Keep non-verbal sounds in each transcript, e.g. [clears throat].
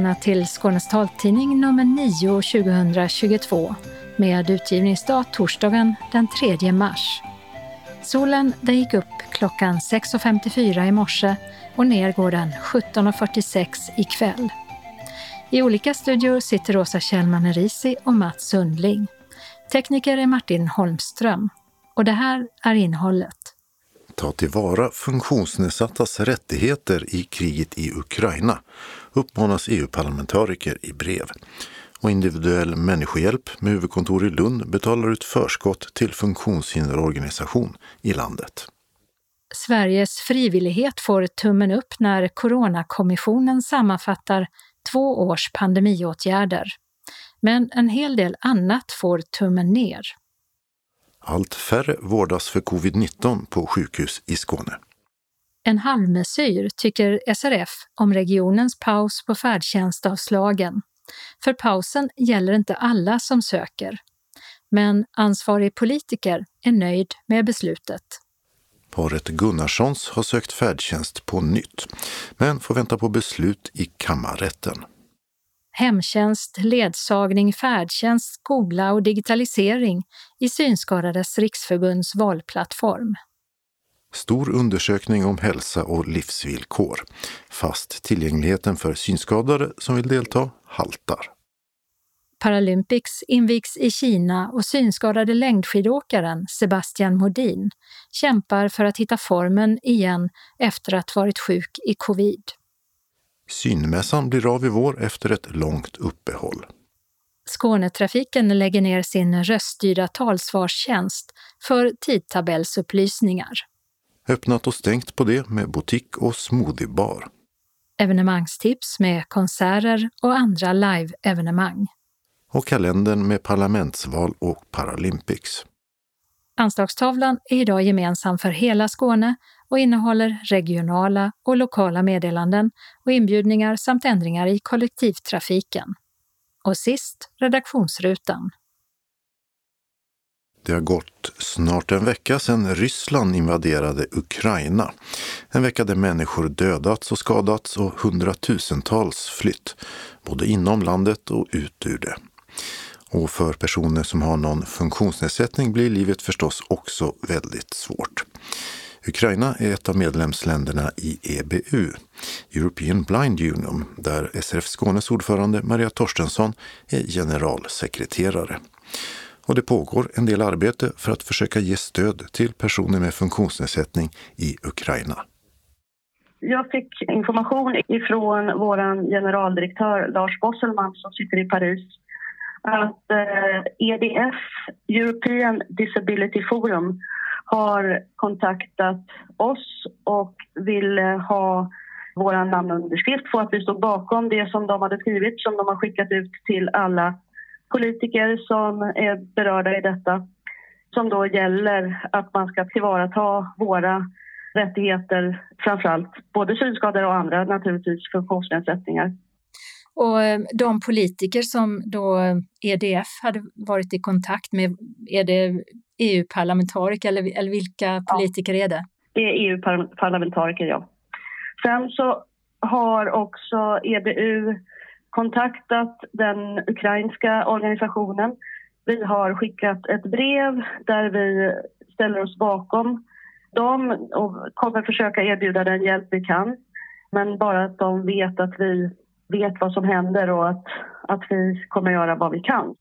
Välkomna till Skånes taltidning nummer 9 2022 med utgivningsdag torsdagen den 3 mars. Solen den gick upp klockan 6.54 i morse och ner går den 17.46 ikväll. I olika studior sitter Rosa Kjellman Risi och Mats Sundling. Tekniker är Martin Holmström. Och det här är innehållet. Ta tillvara funktionsnedsattas rättigheter i kriget i Ukraina uppmanas EU-parlamentariker i brev. Och individuell människohjälp med huvudkontor i Lund betalar ut förskott till funktionshinderorganisation i landet. Sveriges frivillighet får tummen upp när Coronakommissionen sammanfattar två års pandemiåtgärder. Men en hel del annat får tummen ner. Allt färre vårdas för covid-19 på sjukhus i Skåne. En halvmesyr tycker SRF om regionens paus på färdtjänstavslagen. För pausen gäller inte alla som söker. Men ansvarig politiker är nöjd med beslutet. Paret Gunnarssons har sökt färdtjänst på nytt, men får vänta på beslut i kammarrätten. Hemtjänst, ledsagning, färdtjänst, skola och digitalisering i Synskadades riksförbunds valplattform. Stor undersökning om hälsa och livsvillkor, fast tillgängligheten för synskadade som vill delta haltar. Paralympics invigs i Kina och synskadade längdskidåkaren Sebastian Modin kämpar för att hitta formen igen efter att varit sjuk i covid. Synmässan blir av i vår efter ett långt uppehåll. Skånetrafiken lägger ner sin röststyrda talsvarstjänst för tidtabellsupplysningar. Öppnat och stängt på det med butik och smoothiebar. Evenemangstips med konserter och andra live-evenemang. Och kalendern med parlamentsval och Paralympics. Anslagstavlan är idag gemensam för hela Skåne och innehåller regionala och lokala meddelanden och inbjudningar samt ändringar i kollektivtrafiken. Och sist redaktionsrutan. Det har gått snart en vecka sedan Ryssland invaderade Ukraina. En vecka där människor dödats och skadats och hundratusentals flytt, både inom landet och ut ur det. Och för personer som har någon funktionsnedsättning blir livet förstås också väldigt svårt. Ukraina är ett av medlemsländerna i EBU, European Blind Union, där SRF Skånes ordförande Maria Torstensson är generalsekreterare. Och det pågår en del arbete för att försöka ge stöd till personer med funktionsnedsättning i Ukraina. Jag fick information ifrån vår generaldirektör Lars Bosselman som sitter i Paris att eh, EDF, European Disability Forum, har kontaktat oss och ville eh, ha vår namnunderskrift på att vi stod bakom det som de hade skrivit som de har skickat ut till alla politiker som är berörda i detta som då gäller att man ska tillvarata våra rättigheter framförallt både synskadade och andra naturligtvis funktionsnedsättningar. Och eh, de politiker som då EDF hade varit i kontakt med, är det EU-parlamentariker eller, eller vilka politiker ja. är det? Det är EU-parlamentariker, ja. Sen så har också EBU kontaktat den ukrainska organisationen. Vi har skickat ett brev där vi ställer oss bakom dem och kommer försöka erbjuda den hjälp vi kan. Men bara att de vet att vi vet vad som händer och att, att vi kommer göra vad vi kan.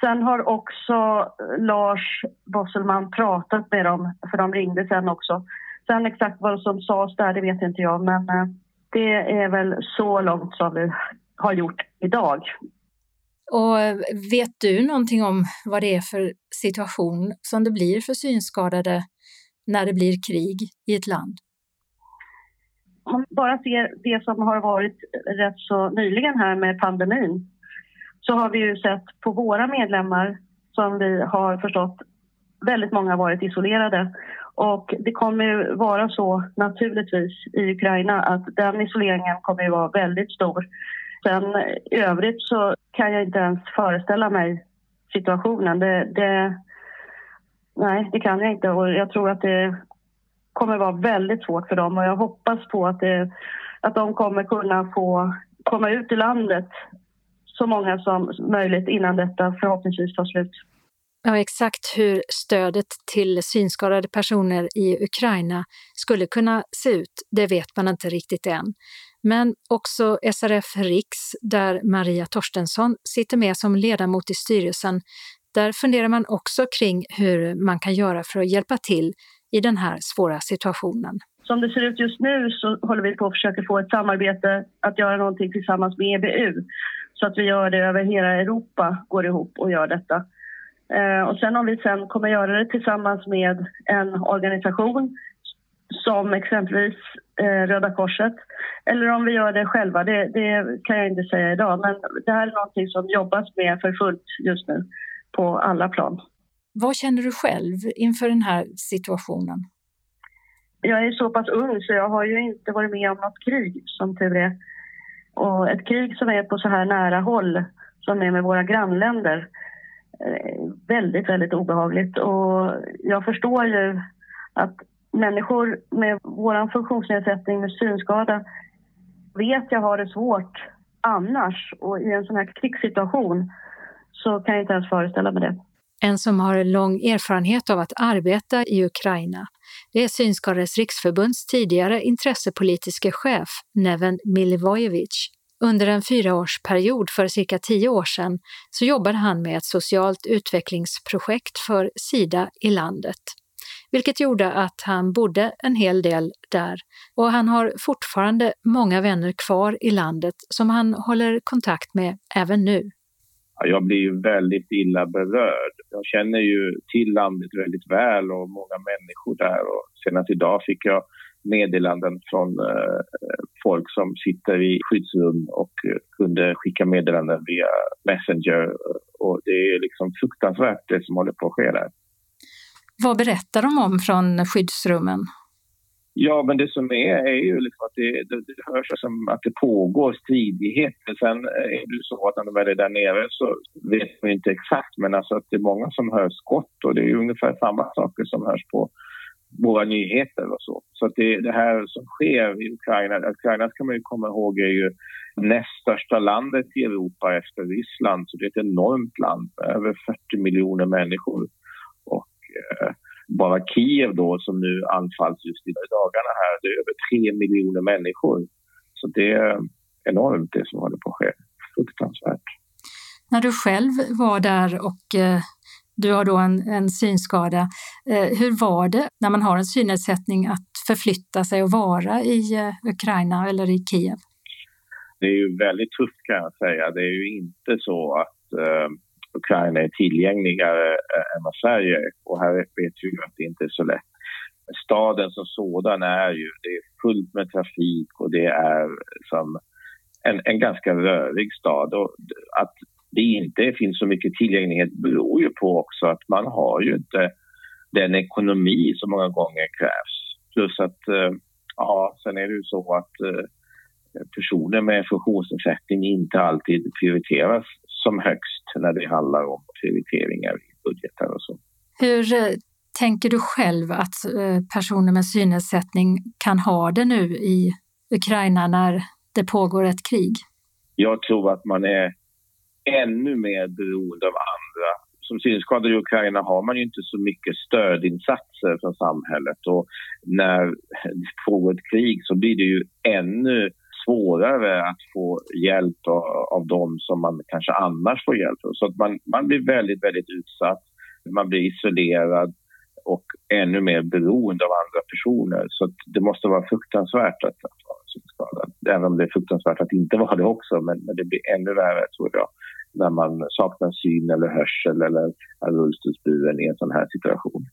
Sen har också Lars Bosselman pratat med dem, för de ringde sen också. Sen exakt vad som sades där, det vet inte jag, men eh, det är väl så långt som vi har gjort idag. Och vet du någonting om vad det är för situation som det blir för synskadade när det blir krig i ett land? Om man bara ser det som har varit rätt så nyligen här med pandemin så har vi ju sett på våra medlemmar som vi har förstått väldigt många varit isolerade och det kommer ju vara så naturligtvis i Ukraina att den isoleringen kommer ju vara väldigt stor. Sen i övrigt så kan jag inte ens föreställa mig situationen. Det, det, nej, det kan jag inte och jag tror att det kommer vara väldigt svårt för dem och jag hoppas på att, det, att de kommer kunna få komma ut i landet så många som möjligt innan detta förhoppningsvis tar slut. Ja, exakt hur stödet till synskadade personer i Ukraina skulle kunna se ut, det vet man inte riktigt än. Men också SRF Riks, där Maria Torstensson sitter med som ledamot i styrelsen, där funderar man också kring hur man kan göra för att hjälpa till i den här svåra situationen. Som det ser ut just nu så håller vi på att försöka få ett samarbete att göra någonting tillsammans med EBU så att vi gör det över hela Europa, går ihop och gör detta. Eh, och sen om vi sen kommer göra det tillsammans med en organisation som exempelvis Röda Korset eller om vi gör det själva, det, det, kan jag inte säga idag. Men det här är någonting som jobbas med för fullt just nu på alla plan. Vad känner du själv inför den här situationen? Jag är så pass ung så jag har ju inte varit med om något krig som tur är. Och ett krig som är på så här nära håll som är med våra grannländer väldigt, väldigt obehagligt. Och jag förstår ju att människor med vår funktionsnedsättning med synskada vet jag har det svårt annars och i en sån här krigssituation så kan jag inte ens föreställa mig det. En som har lång erfarenhet av att arbeta i Ukraina, det är Synskadades riksförbunds tidigare intressepolitiske chef Neven Milivojevic. Under en fyraårsperiod för cirka tio år sedan så jobbade han med ett socialt utvecklingsprojekt för Sida i landet, vilket gjorde att han bodde en hel del där och han har fortfarande många vänner kvar i landet som han håller kontakt med även nu. Jag blir ju väldigt illa berörd. Jag känner ju till landet väldigt väl och många människor där och senast idag fick jag meddelanden från eh, folk som sitter i skyddsrum och kunde skicka meddelanden via Messenger. Och det är liksom fruktansvärt det som håller på att ske där. Vad berättar de om från skyddsrummen? Ja, men det som är är ju liksom att det, det, det hörs som att det pågår stridigheter. Sen är det så att när de väl är där nere så vet man inte exakt, men alltså att det är många som hör skott och det är ungefär samma saker som hörs på våra nyheter och så. Så att det, det här som sker i Ukraina, Ukraina ska man ju komma ihåg är ju näst största landet i Europa efter Ryssland, så det är ett enormt land över 40 miljoner människor. Eh, bara Kiev då som nu anfalls just i dagarna här, det är över 3 miljoner människor. Så det är enormt det som håller på att ske. Fruktansvärt. När du själv var där och eh, du har då en, en synskada. Eh, hur var det när man har en synnedsättning att förflytta sig och vara i eh, Ukraina eller i Kiev? Det är ju väldigt tufft kan jag säga. Det är ju inte så att eh, Ukraina är tillgängligare eh, än vad Sverige är. Och här vet vi ju att det inte är så lätt. Staden som sådan är ju, det är fullt med trafik och det är som en, en ganska rörig stad. Och att det inte finns så mycket tillgänglighet beror ju på också att man har ju inte den ekonomi som många gånger krävs. Plus att, eh, ja, sen är det ju så att eh, personer med funktionsnedsättning inte alltid prioriteras som högst när det handlar om prioriteringar i budgetar och så. Hur eh, tänker du själv att personer med synnedsättning kan ha det nu i Ukraina när det pågår ett krig? Jag tror att man är ännu mer beroende av andra. Som synskadad i Ukraina har man ju inte så mycket stödinsatser från samhället och när det pågår ett krig så blir det ju ännu svårare att få hjälp av, av dem som man kanske annars får hjälp av. Så att man, man blir väldigt, väldigt utsatt. Man blir isolerad och ännu mer beroende av andra personer. Så det måste vara fruktansvärt att, att vara synskadad. Även om det är fruktansvärt att inte vara det också, men, men det blir ännu värre tror jag när man saknar syn eller hörsel eller är rullstolsburen i en sån här situation.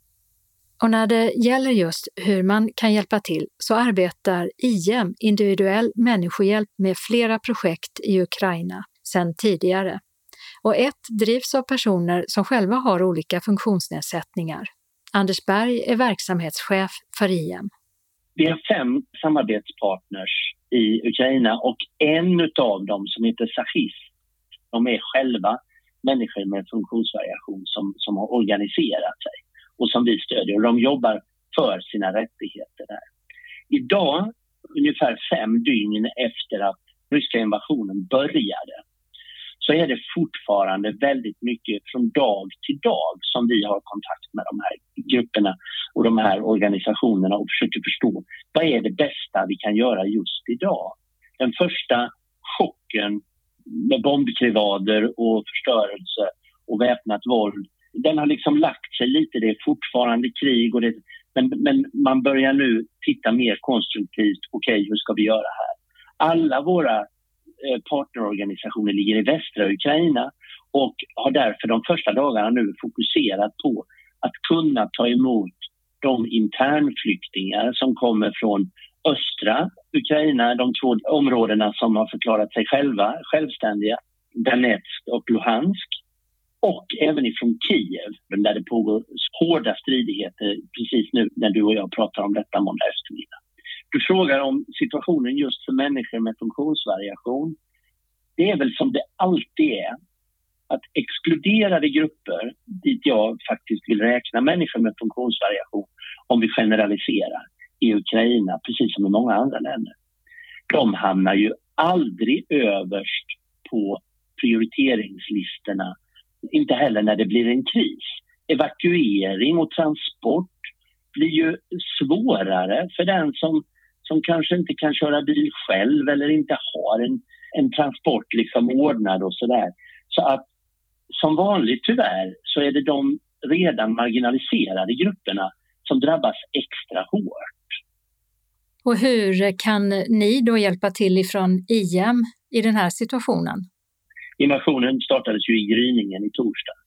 Och när det gäller just hur man kan hjälpa till så arbetar IM, individuell människohjälp, med flera projekt i Ukraina sedan tidigare. Och ett drivs av personer som själva har olika funktionsnedsättningar. Anders Berg är verksamhetschef för IM. Vi har fem samarbetspartners i Ukraina och en av dem som heter Sachis, de är själva människor med funktionsvariation som, som har organiserat sig och som vi stödjer. Och de jobbar för sina rättigheter där. Idag, ungefär fem dygn efter att ryska invasionen började så är det fortfarande väldigt mycket från dag till dag som vi har kontakt med de här grupperna och de här organisationerna och försöker förstå vad är det bästa vi kan göra just idag. Den första chocken med bombkrevader och förstörelse och väpnat våld, den har liksom lagt sig lite. Det är fortfarande krig och det, men, men man börjar nu titta mer konstruktivt. Okej, okay, hur ska vi göra här? Alla våra eh, partnerorganisationer ligger i västra Ukraina och har därför de första dagarna nu fokuserat på att kunna ta emot de internflyktingar som kommer från östra Ukraina, de två områdena som har förklarat sig själva självständiga, Donetsk och Luhansk och även ifrån Kiev där det pågår hårda stridigheter precis nu när du och jag pratar om detta måndag eftermiddag. Du frågar om situationen just för människor med funktionsvariation. Det är väl som det alltid är att exkluderade grupper dit jag faktiskt vill räkna människor med funktionsvariation om vi generaliserar i Ukraina, precis som i många andra länder. De hamnar ju aldrig överst på prioriteringslistorna, inte heller när det blir en kris. Evakuering och transport blir ju svårare för den som, som kanske inte kan köra bil själv eller inte har en, en transport liksom ordnad och sådär. Så att som vanligt tyvärr så är det de redan marginaliserade grupperna som drabbas extra hårt. Och hur kan ni då hjälpa till ifrån IM i den här situationen? Invasionen startades ju i gryningen i torsdag.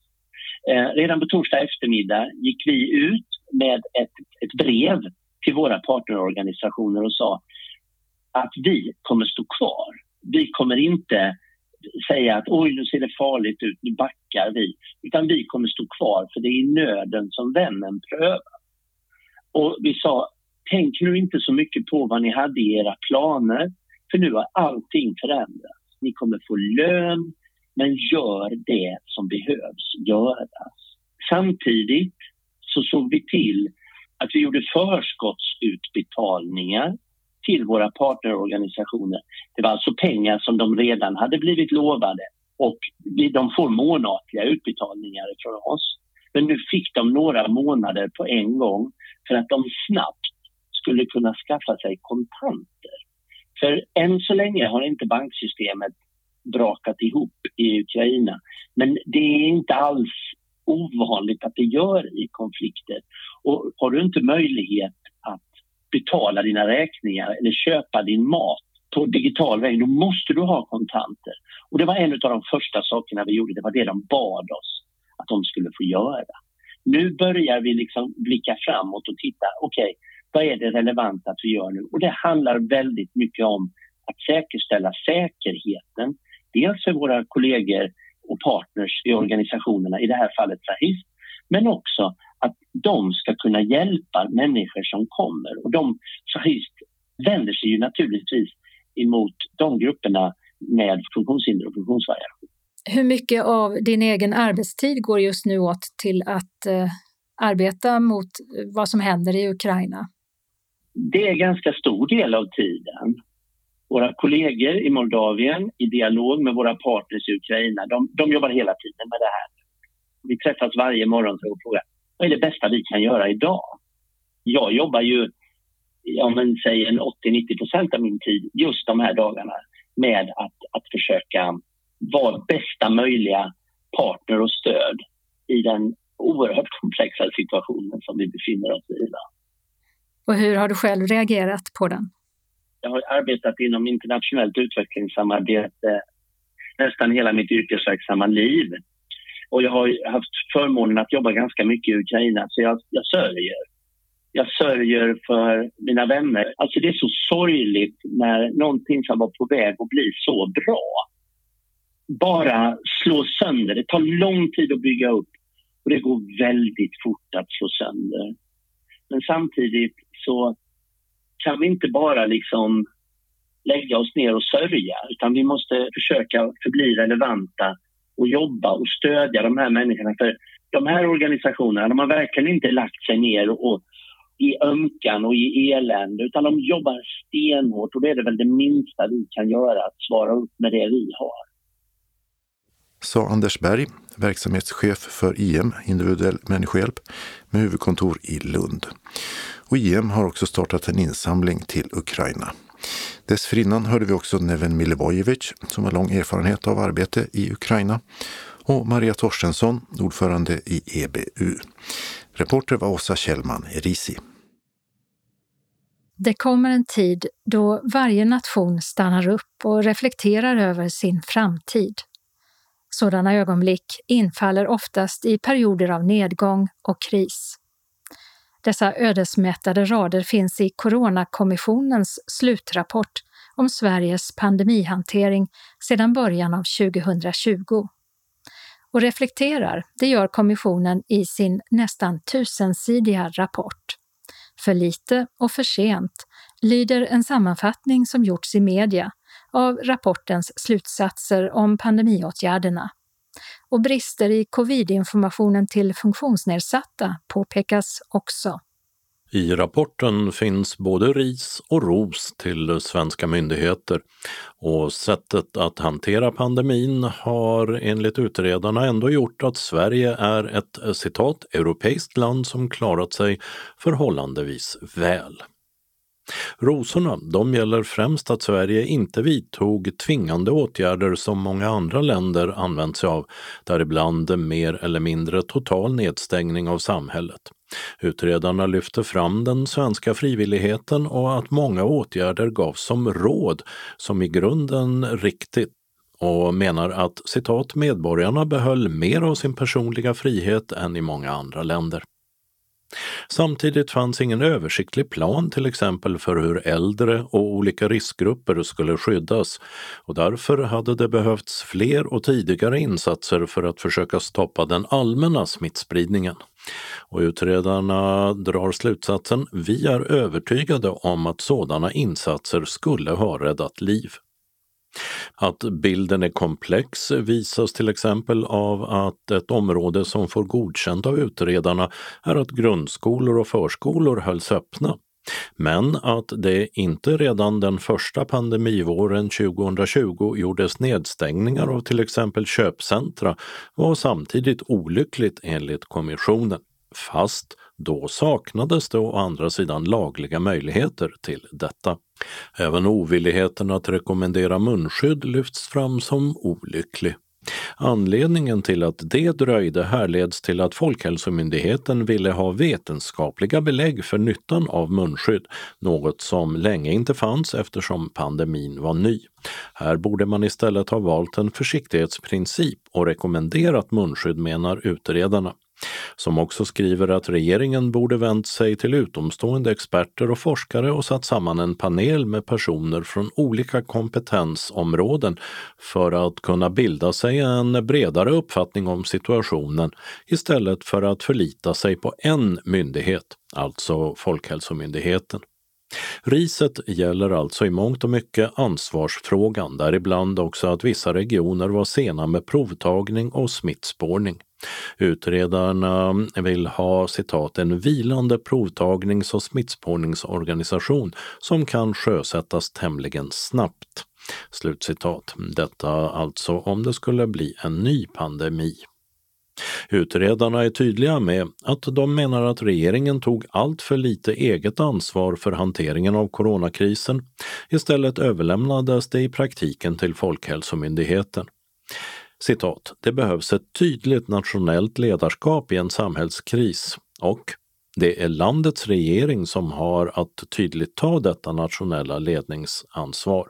Eh, redan på torsdag eftermiddag gick vi ut med ett, ett brev till våra partnerorganisationer och sa att vi kommer stå kvar. Vi kommer inte säga att oj, nu ser det farligt ut, nu backar vi. Utan vi kommer stå kvar, för det är i nöden som vännen prövar. Och vi sa, tänk nu inte så mycket på vad ni hade i era planer, för nu har allting förändrats. Ni kommer få lön, men gör det som behövs göras. Samtidigt så såg vi till att vi gjorde förskottsutbetalningar till våra partnerorganisationer. Det var alltså pengar som de redan hade blivit lovade och de får månatliga utbetalningar från oss. Men nu fick de några månader på en gång för att de snabbt skulle kunna skaffa sig kontanter. För än så länge har inte banksystemet brakat ihop i Ukraina. Men det är inte alls ovanligt att det gör i konflikter. Och har du inte möjlighet att betala dina räkningar eller köpa din mat på digital väg, då måste du ha kontanter. Och det var en av de första sakerna vi gjorde, det var det de bad oss att de skulle få göra. Nu börjar vi liksom blicka framåt och titta, okej, okay, vad är det relevanta att vi gör nu? Och det handlar väldigt mycket om att säkerställa säkerheten, dels för våra kollegor och partners i organisationerna, i det här fallet Sahist, men också att de ska kunna hjälpa människor som kommer. Och de, Sahist vänder sig ju naturligtvis emot de grupperna med funktionshinder och funktionsvariation. Hur mycket av din egen arbetstid går just nu åt till att eh, arbeta mot vad som händer i Ukraina? Det är en ganska stor del av tiden. Våra kollegor i Moldavien i dialog med våra partners i Ukraina, de, de jobbar hela tiden med det här. Vi träffas varje morgon för att fråga vad är det bästa vi kan göra idag? Jag jobbar ju, om man säger 80-90 procent av min tid just de här dagarna med att, att försöka vara bästa möjliga partner och stöd i den oerhört komplexa situationen som vi befinner oss i. Och hur har du själv reagerat på den? Jag har arbetat inom internationellt utvecklingssamarbete nästan hela mitt yrkesverksamma liv. Och jag har haft förmånen att jobba ganska mycket i Ukraina, så jag, jag sörjer. Jag sörjer för mina vänner. Alltså det är så sorgligt när någonting som var på väg att bli så bra bara slås sönder. Det tar lång tid att bygga upp och det går väldigt fort att slå sönder. Men samtidigt så kan vi inte bara liksom lägga oss ner och sörja utan vi måste försöka förbli relevanta och jobba och stödja de här människorna. För de här organisationerna de har verkligen inte lagt sig ner och, i ömkan och i elände utan de jobbar stenhårt och det är det väl det minsta vi kan göra, att svara upp med det vi har. Sa Anders Berg, verksamhetschef för IM, individuell människohjälp, med huvudkontor i Lund. Och IM har också startat en insamling till Ukraina. Dessförinnan hörde vi också Neven Milivojevic som har lång erfarenhet av arbete i Ukraina och Maria Torstensson, ordförande i EBU. Reporter var Åsa Kjellman Risi. Det kommer en tid då varje nation stannar upp och reflekterar över sin framtid. Sådana ögonblick infaller oftast i perioder av nedgång och kris. Dessa ödesmättade rader finns i Coronakommissionens slutrapport om Sveriges pandemihantering sedan början av 2020. Och reflekterar, det gör kommissionen i sin nästan tusensidiga rapport. För lite och för sent lyder en sammanfattning som gjorts i media av rapportens slutsatser om pandemiåtgärderna. Och brister i covid-informationen till funktionsnedsatta påpekas också. I rapporten finns både ris och ros till svenska myndigheter och sättet att hantera pandemin har enligt utredarna ändå gjort att Sverige är ett citat europeiskt land som klarat sig förhållandevis väl. Rosorna, de gäller främst att Sverige inte vidtog tvingande åtgärder som många andra länder använt sig av, däribland mer eller mindre total nedstängning av samhället. Utredarna lyfter fram den svenska frivilligheten och att många åtgärder gavs som råd, som i grunden riktigt och menar att citat medborgarna behöll mer av sin personliga frihet än i många andra länder. Samtidigt fanns ingen översiktlig plan till exempel för hur äldre och olika riskgrupper skulle skyddas och därför hade det behövts fler och tidigare insatser för att försöka stoppa den allmänna smittspridningen. Och utredarna drar slutsatsen vi är övertygade om att sådana insatser skulle ha räddat liv. Att bilden är komplex visas till exempel av att ett område som får godkänt av utredarna är att grundskolor och förskolor hölls öppna. Men att det inte redan den första pandemivåren 2020 gjordes nedstängningar av till exempel köpcentra var samtidigt olyckligt enligt kommissionen. Fast då saknades det å andra sidan lagliga möjligheter till detta. Även ovilligheten att rekommendera munskydd lyfts fram som olycklig. Anledningen till att det dröjde härleds till att Folkhälsomyndigheten ville ha vetenskapliga belägg för nyttan av munskydd, något som länge inte fanns eftersom pandemin var ny. Här borde man istället ha valt en försiktighetsprincip och rekommenderat munskydd menar utredarna som också skriver att regeringen borde vänt sig till utomstående experter och forskare och satt samman en panel med personer från olika kompetensområden för att kunna bilda sig en bredare uppfattning om situationen istället för att förlita sig på en myndighet, alltså Folkhälsomyndigheten. Riset gäller alltså i mångt och mycket ansvarsfrågan, däribland också att vissa regioner var sena med provtagning och smittspårning. Utredarna vill ha citat en vilande provtagnings och smittspårningsorganisation som kan sjösättas tämligen snabbt. Slutcitat. Detta alltså om det skulle bli en ny pandemi. Utredarna är tydliga med att de menar att regeringen tog allt för lite eget ansvar för hanteringen av coronakrisen. Istället överlämnades det i praktiken till Folkhälsomyndigheten. Citat, det behövs ett tydligt nationellt ledarskap i en samhällskris och det är landets regering som har att tydligt ta detta nationella ledningsansvar.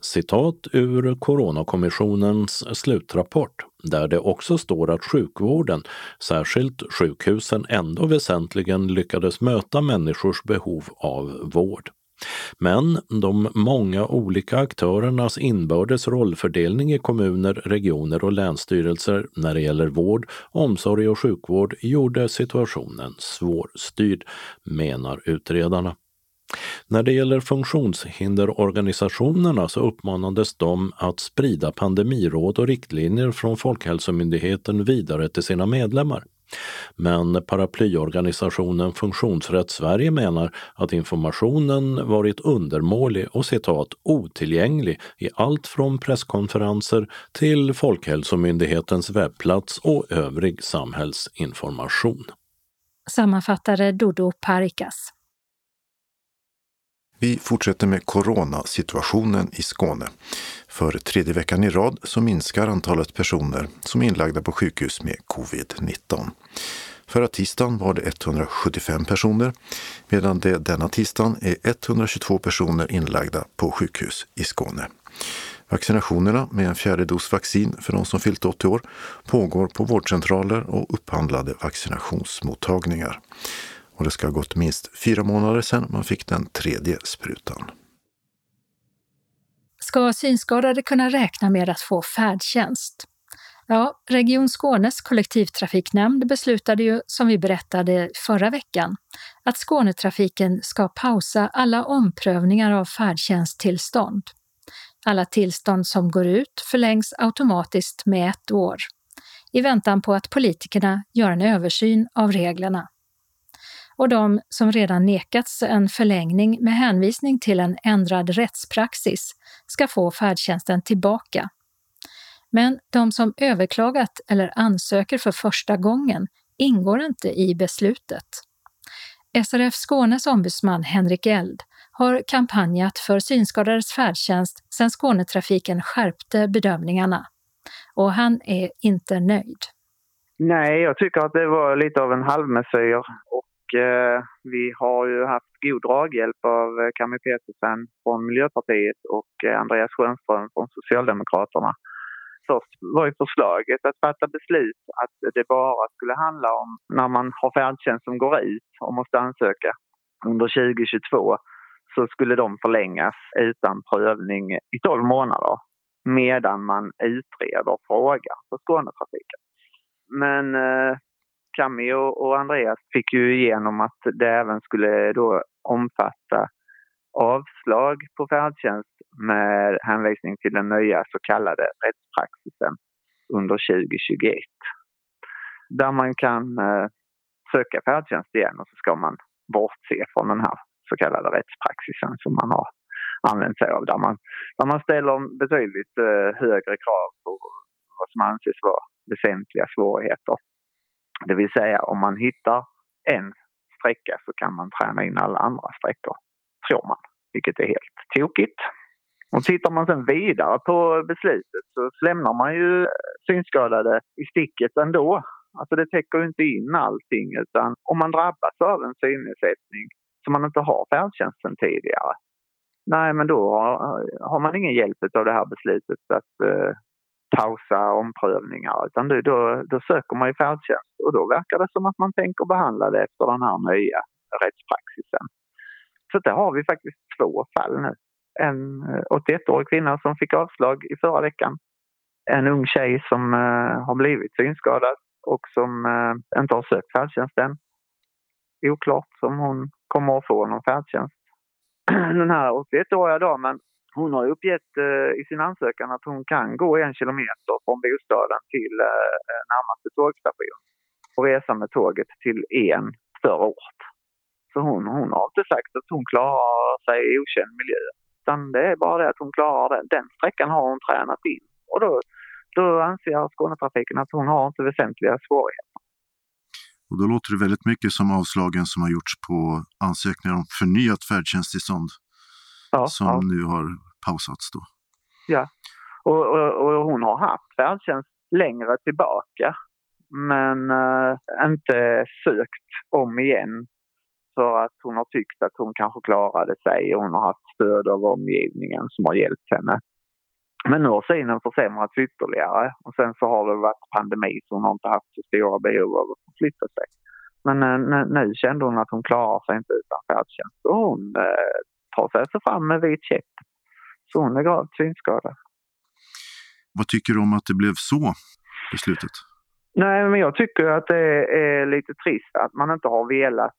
Citat ur Coronakommissionens slutrapport där det också står att sjukvården, särskilt sjukhusen, ändå väsentligen lyckades möta människors behov av vård. Men de många olika aktörernas inbördes rollfördelning i kommuner, regioner och länsstyrelser när det gäller vård, omsorg och sjukvård gjorde situationen svårstyrd, menar utredarna. När det gäller funktionshinderorganisationerna så uppmanades de att sprida pandemiråd och riktlinjer från Folkhälsomyndigheten vidare till sina medlemmar. Men paraplyorganisationen Funktionsrätt Sverige menar att informationen varit undermålig och citat otillgänglig i allt från presskonferenser till Folkhälsomyndighetens webbplats och övrig samhällsinformation. Sammanfattade Dodo Parikas. Vi fortsätter med coronasituationen i Skåne. För tredje veckan i rad så minskar antalet personer som är inlagda på sjukhus med covid-19. Förra tisdagen var det 175 personer medan det denna tisdagen är 122 personer inlagda på sjukhus i Skåne. Vaccinationerna med en fjärde dos vaccin för de som fyllt 80 år pågår på vårdcentraler och upphandlade vaccinationsmottagningar och det ska ha gått minst fyra månader sedan man fick den tredje sprutan. Ska synskadade kunna räkna med att få färdtjänst? Ja, Region Skånes kollektivtrafiknämnd beslutade ju, som vi berättade förra veckan, att Skånetrafiken ska pausa alla omprövningar av färdtjänsttillstånd. Alla tillstånd som går ut förlängs automatiskt med ett år, i väntan på att politikerna gör en översyn av reglerna och de som redan nekats en förlängning med hänvisning till en ändrad rättspraxis ska få färdtjänsten tillbaka. Men de som överklagat eller ansöker för första gången ingår inte i beslutet. SRF Skånes ombudsman Henrik Eld har kampanjat för synskadades färdtjänst sedan Skånetrafiken skärpte bedömningarna. Och han är inte nöjd. Nej, jag tycker att det var lite av en halvmesyr eh, vi har ju haft god draghjälp av eh, Cammy Petersen från Miljöpartiet och eh, Andreas Schönström från Socialdemokraterna. Först var ju förslaget att fatta beslut att det bara skulle handla om när man har färdtjänst som går ut och måste ansöka under 2022 så skulle de förlängas utan prövning i 12 månader medan man utreder frågan för Skånetrafiken. Men eh, Cammy och, och Andreas fick ju igenom att det även skulle då omfatta avslag på färdtjänst med hänvisning till den nya så kallade rättspraxisen under 2021. Där man kan eh, söka färdtjänst igen och så ska man bortse från den här så kallade rättspraxisen som man har använt sig av. Där man, där man ställer betydligt eh, högre krav på vad som anses vara väsentliga svårigheter det vill säga om man hittar en sträcka så kan man träna in alla andra sträckor, tror man, vilket är helt tokigt. Och tittar man sen vidare på beslutet så lämnar man ju synskadade i sticket ändå. Alltså det täcker inte in allting utan om man drabbas av en synnedsättning som man inte har färdtjänst tidigare, nej men då har, har man ingen hjälp av det här beslutet att eh, pausa omprövningar utan då, då, då söker man ju färdtjänst och då verkar det som att man tänker behandla det efter den här nya rättspraxisen. Så där har vi faktiskt två fall nu. En eh, 81-årig kvinna som fick avslag i förra veckan. En ung tjej som uh, har blivit synskadad och som uh, inte har sökt färdtjänst än. Oklart om hon kommer att få någon färdtjänst. [clears throat] Den här 81-åriga damen hon har uppgett eh, i sin ansökan att hon kan gå en kilometer från bostaden till eh, eh, närmaste tågstation och resa med tåget till en större ort. Så hon, hon har inte sagt att hon klarar sig i okänd miljö. Utan det är bara det att hon klarar den. Den sträckan har hon tränat in. Och då, då anser Skånetrafiken att hon har inte väsentliga svårigheter. Och då låter det väldigt mycket som avslagen som har gjorts på ansökningar om förnyat färdtjänsttillstånd ja, som ja. nu har pausats då. Ja, och, och, och hon har haft färdtjänst längre tillbaka men äh, inte sökt om igen för att hon har tyckt att hon kanske klarade sig och hon har haft stöd av omgivningen som har hjälpt henne. Men nu har synen försämrats ytterligare och sen så har det varit pandemi så hon har inte haft så stora behov av att förflytta sig. Men äh, nu kände hon att hon klarar sig inte utan färdtjänst och hon äh, tar sig alltså fram med vit käpp. Så hon är gravt synskadad. Vad tycker du om att det blev så, beslutet? Nej, men jag tycker att det är lite trist att man inte har velat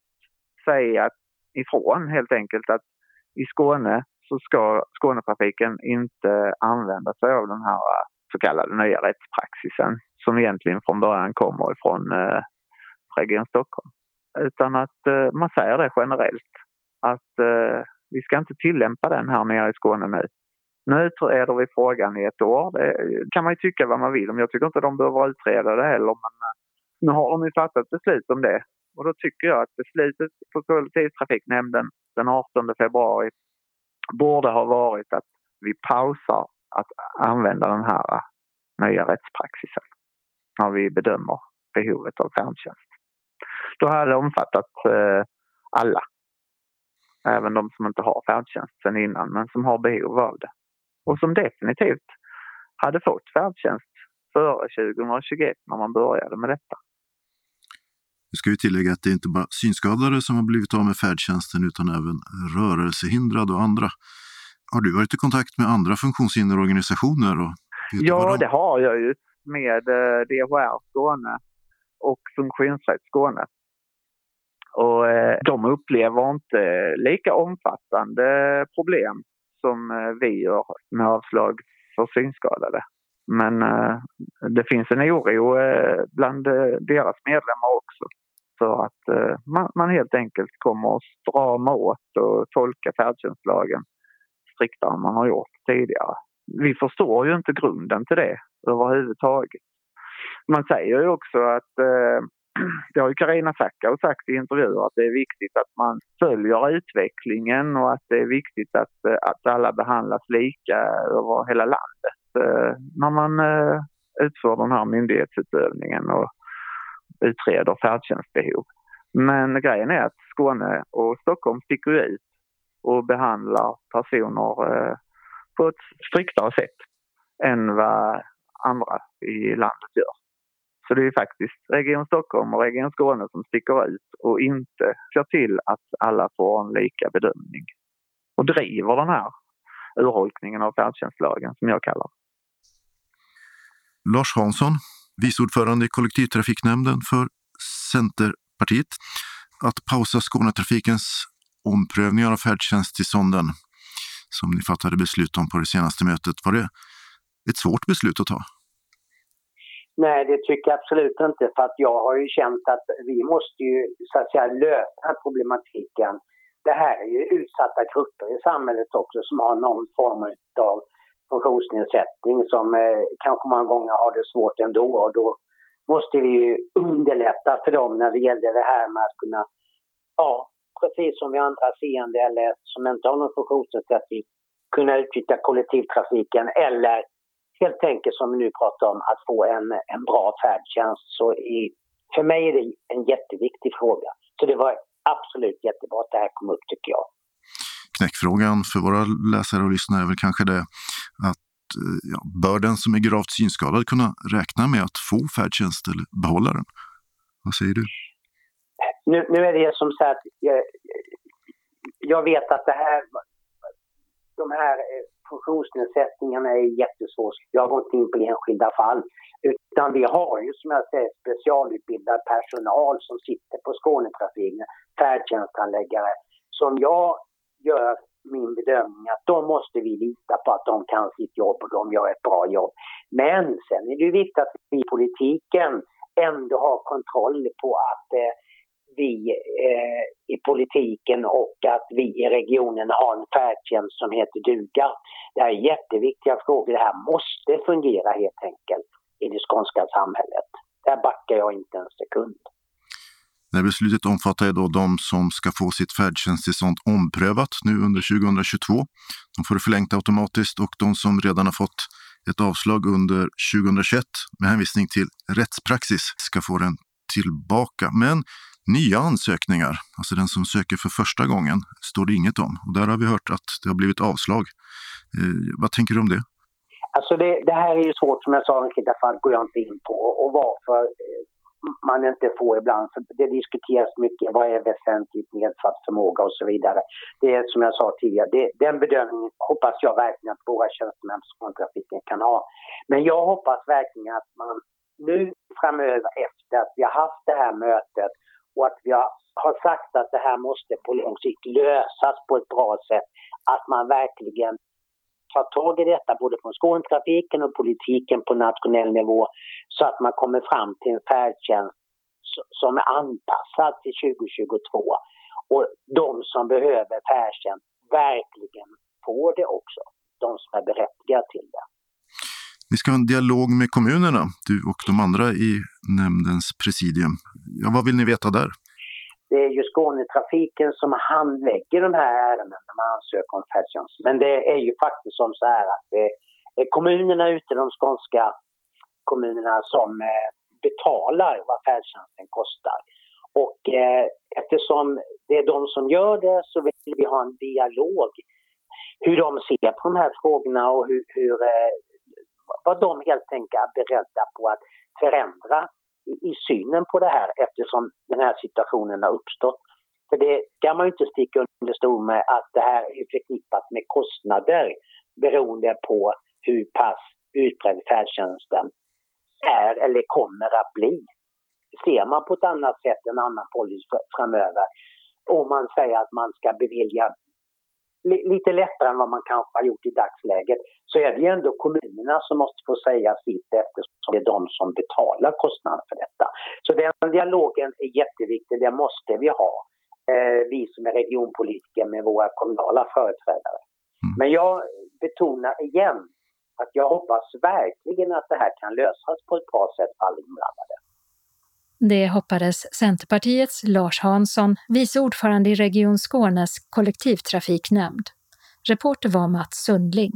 säga ifrån helt enkelt att i Skåne så ska Skånetrafiken inte använda sig av den här så kallade nya rättspraxisen som egentligen från början kommer ifrån eh, Region Stockholm. Utan att uh, man säger det generellt. Att uh, vi ska inte tillämpa den här nere i Skåne nu. Nu utreder vi frågan i ett år. Det kan man ju tycka vad man vill om. Jag tycker inte de behöver utreda det heller. Men eh, nu har de ju fattat beslut om det. Och då tycker jag att beslutet på kollektivtrafiknämnden den 18 februari borde ha varit att vi pausar att använda den här eh, nya rättspraxisen när vi bedömer behovet av färdtjänst. Då hade det omfattat eh, alla. Även de som inte har färdtjänst sen innan men som har behov av det. Och som definitivt hade fått färdtjänst före 2021 när man började med detta. Nu ska vi tillägga att det är inte bara synskadade som har blivit av med färdtjänsten utan även rörelsehindrade och andra. Har du varit i kontakt med andra funktionshinderorganisationer? Och ja, det har jag ju med eh, DHR Skåne och Funktionsrätt Skåne. Och eh, de upplever inte lika omfattande problem som eh, vi gör med avslag för synskadade. Men eh, det finns en oro bland deras medlemmar också. för att man, helt enkelt kommer att strama åt och tolka färdtjänstlagen striktare än man har gjort tidigare. Vi förstår ju inte grunden till det överhuvudtaget. Man säger ju också att det har ju Carina Sackau sagt i intervjuer att det är viktigt att man följer utvecklingen och att det är viktigt att, eh, att alla behandlas lika över hela landet eh, när man eh, utför den här myndighetsutövningen och utreder färdtjänstbehov. Men grejen är att Skåne och Stockholm sticker ut och behandlar personer på ett striktare sätt än vad andra i landet gör. Så det är faktiskt Region Stockholm och Region Skåne som sticker ut och inte ser till att alla får en lika bedömning. Och driver den här urholkningen av färdtjänstlagen som jag kallar Lars Hansson, vice ordförande i kollektivtrafiknämnden för Centerpartiet. Att pausa Skånetrafikens omprövningar av färdtjänsttillstånden som ni fattade beslut om på det senaste mötet. Var det ett svårt beslut att ta? Nej, det tycker jag absolut inte. För att jag har ju känt att vi måste ju så att säga lösa problematiken. Det här är ju utsatta grupper i samhället också som har någon form av funktionsnedsättning som eh, kanske många gånger har det svårt ändå. Och då måste vi ju underlätta för dem när det gäller det här med att kunna ja, precis som vi andra seende eller som inte har någon funktionsnedsättning kunna utnyttja kollektivtrafiken eller helt enkelt som vi nu pratar om att få en, en bra färdtjänst. Så i, för mig är det en jätteviktig fråga. Så det var absolut jättebra att det här kom upp tycker jag. Knäckfrågan för våra läsare och lyssnare är väl kanske det att eh, ja, bör den som är gravt synskadad kunna räkna med att få färdtjänst eller behålla den? Vad säger du? Nu, nu är det som så att jag, jag vet att det här, de här eh, funktionsnedsättningarna är jättesvårt. Jag går inte in på enskilda fall. Utan vi har ju som jag säger specialutbildad personal som sitter på Skånetrafiken, färdtjänsthandläggare. Som jag gör min bedömning att de måste vi lita på att de kan sitt jobb och de gör ett bra jobb. Men sen är det ju viktigt att vi i politiken ändå har kontroll på att eh, vi eh, i politiken och att vi i regionen har en färdtjänst som heter duga. Det här är jätteviktiga frågor. Det här måste fungera helt enkelt i det skånska samhället. Där backar jag inte en sekund. Det här beslutet omfattar då de som ska få sitt färdtjänsttillstånd omprövat nu under 2022. De får det förlängt automatiskt och de som redan har fått ett avslag under 2021 med hänvisning till rättspraxis ska få den tillbaka. Men nya ansökningar, alltså den som söker för första gången, står det inget om. Och där har vi hört att det har blivit avslag. Eh, vad tänker du om det? Alltså det, det, här är ju svårt, som jag sa, därför går jag inte in på. Och varför eh, man inte får ibland. För det diskuteras mycket, vad är väsentligt nedsatt förmåga och så vidare. Det är som jag sa tidigare, det, den bedömningen hoppas jag verkligen att våra tjänstemän på trafiken kan ha. Men jag hoppas verkligen att man nu framöver efter att vi har haft det här mötet och att vi har, har sagt att det här måste på lång sikt lösas på ett bra sätt. Att man verkligen tar tag i detta både från Skånetrafiken och politiken på nationell nivå så att man kommer fram till en färdtjänst som är anpassad till 2022 och de som behöver färdtjänst verkligen får det också. De som är berättigade till det. Ni ska ha en dialog med kommunerna, du och de andra i nämndens presidium. Ja, vad vill ni veta där? Det är ju Skånetrafiken som handlägger de här ärendena när man ansöker om färdtjänst. Men det är ju faktiskt som så här att det är kommunerna ute, de skånska kommunerna som eh, betalar vad färdtjänsten kostar. Och eh, eftersom det är de som gör det så vill vi ha en dialog hur de ser på de här frågorna och hur, hur eh, var de helt enkelt beredda på att förändra i, i, synen på det här eftersom den här situationen har uppstått. För det kan man ju inte sticka under stol med att det här är förknippat med kostnader beroende på hur pass utbredd färdtjänsten är eller kommer att bli. Ser man på ett annat sätt en annan policy framöver om man säger att man ska bevilja lite lättare än vad man kanske har gjort i dagsläget så är det ju ändå kommunerna som måste få säga sitt eftersom det är de som betalar kostnaden för detta. Så den dialogen är jätteviktig, det måste vi ha, eh, vi som är regionpolitiker med våra kommunala företrädare. Mm. Men jag betonar igen att jag hoppas verkligen att det här kan lösas på ett bra sätt för alla inblandade. Det hoppades Centerpartiets Lars Hansson, vice ordförande i Region Skånes kollektivtrafiknämnd. Reporter var Mats Sundling.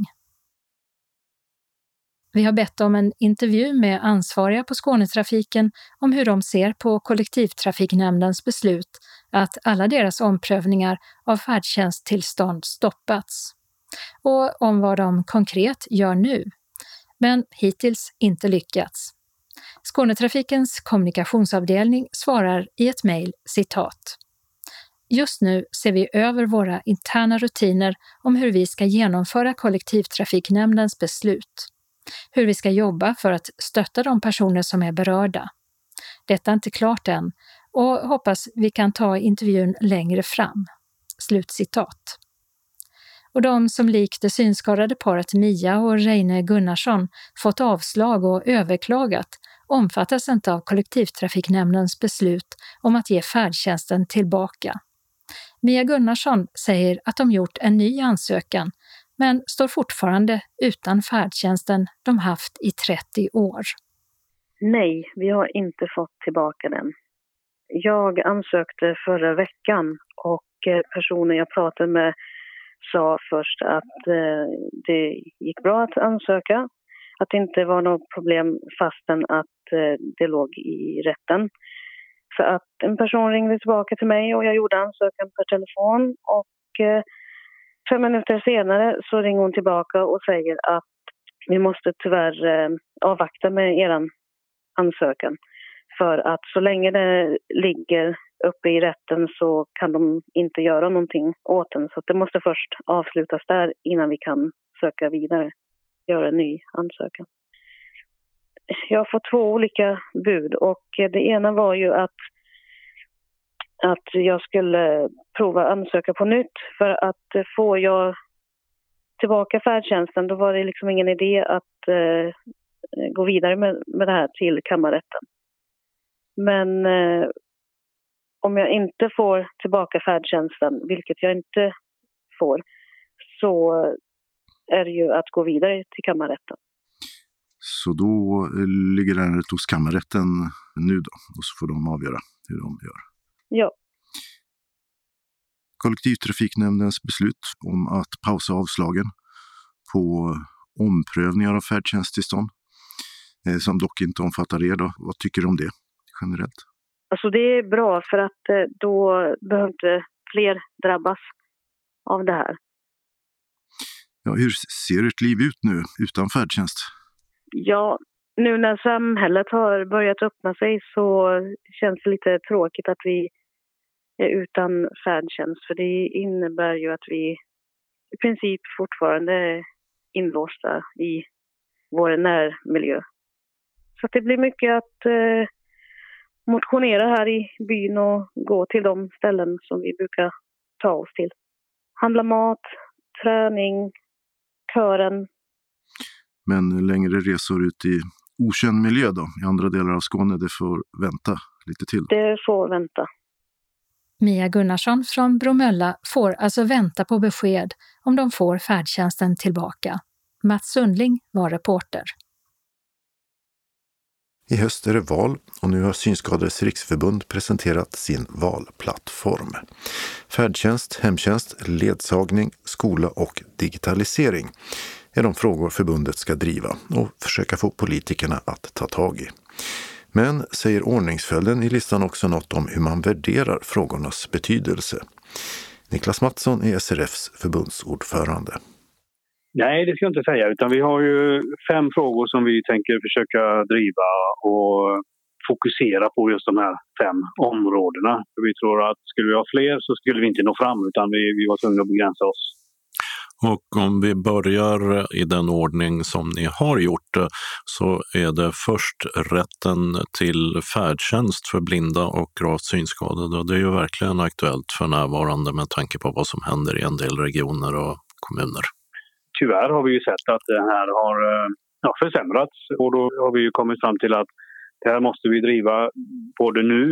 Vi har bett om en intervju med ansvariga på Skånetrafiken om hur de ser på kollektivtrafiknämndens beslut att alla deras omprövningar av färdtjänsttillstånd stoppats och om vad de konkret gör nu, men hittills inte lyckats. Skånetrafikens kommunikationsavdelning svarar i ett mejl citat. Just nu ser vi över våra interna rutiner om hur vi ska genomföra kollektivtrafiknämndens beslut. Hur vi ska jobba för att stötta de personer som är berörda. Detta är inte klart än och hoppas vi kan ta intervjun längre fram.” Slutcitat. Och de som likt det synskadade paret Mia och Reine Gunnarsson fått avslag och överklagat omfattas inte av kollektivtrafiknämndens beslut om att ge färdtjänsten tillbaka. Mia Gunnarsson säger att de gjort en ny ansökan men står fortfarande utan färdtjänsten de haft i 30 år. Nej, vi har inte fått tillbaka den. Jag ansökte förra veckan och eh, personen jag pratade med sa först att eh, det gick bra att ansöka, att det inte var något problem fastän att eh, det låg i rätten. Så att en person ringde tillbaka till mig och jag gjorde ansökan per telefon och eh, fem minuter senare så ringer hon tillbaka och säger att vi måste tyvärr eh, avvakta med er ansökan. För att så länge det ligger uppe i rätten så kan de inte göra någonting åt den. Så det måste först avslutas där innan vi kan söka vidare, göra en ny ansökan jag har fått två olika bud och det ena var ju att, att jag skulle prova ansöka på nytt för att får jag tillbaka färdtjänsten då var det liksom ingen idé att eh, gå vidare med, med det här till kammarrätten. Men eh, om jag inte får tillbaka färdtjänsten, vilket jag inte får, så är ju att gå vidare till kammarrätten. Så då eh, ligger ärendet hos kammarrätten nu då och så får de avgöra hur de gör. Ja. Kollektivtrafiknämndens beslut om att pausa avslagen på omprövningar av färdtjänsttillstånd, eh, som dock inte omfattar er. Då. Vad tycker du om det generellt? Alltså det är bra för att eh, då behöver inte fler drabbas av det här. Ja, hur ser ert liv ut nu utan färdtjänst? Ja, nu när samhället har börjat öppna sig så känns det lite tråkigt att vi är utan färdtjänst för det innebär ju att vi i princip fortfarande är inlåsta i vår närmiljö. Så det blir mycket att eh, motionera här i byn och gå till de ställen som vi brukar ta oss till. Handla mat, träning, kören, men längre resor ut i okänd miljö då, i andra delar av Skåne, det får vänta lite till? Det får vänta. Mia Gunnarsson från Bromölla får alltså vänta på besked om de får färdtjänsten tillbaka. Mats Sundling var reporter. I höst är det val och nu har Synskadades riksförbund presenterat sin valplattform. Färdtjänst, hemtjänst, ledsagning, skola och digitalisering är de frågor förbundet ska driva och försöka få politikerna att ta tag i. Men säger ordningsföljden i listan också något om hur man värderar frågornas betydelse? Niklas Mattsson är SRFs förbundsordförande. Nej, det ska jag inte säga. Utan vi har ju fem frågor som vi tänker försöka driva och fokusera på just de här fem områdena. Vi tror att skulle vi ha fler så skulle vi inte nå fram utan vi, vi var tvungna att begränsa oss. Och om vi börjar i den ordning som ni har gjort det så är det först rätten till färdtjänst för blinda och gravt synskadade. Och det är ju verkligen aktuellt för närvarande med tanke på vad som händer i en del regioner och kommuner tyvärr har vi ju sett att det här har eh, ja, försämrats och då har vi ju kommit fram till att det här måste vi driva både nu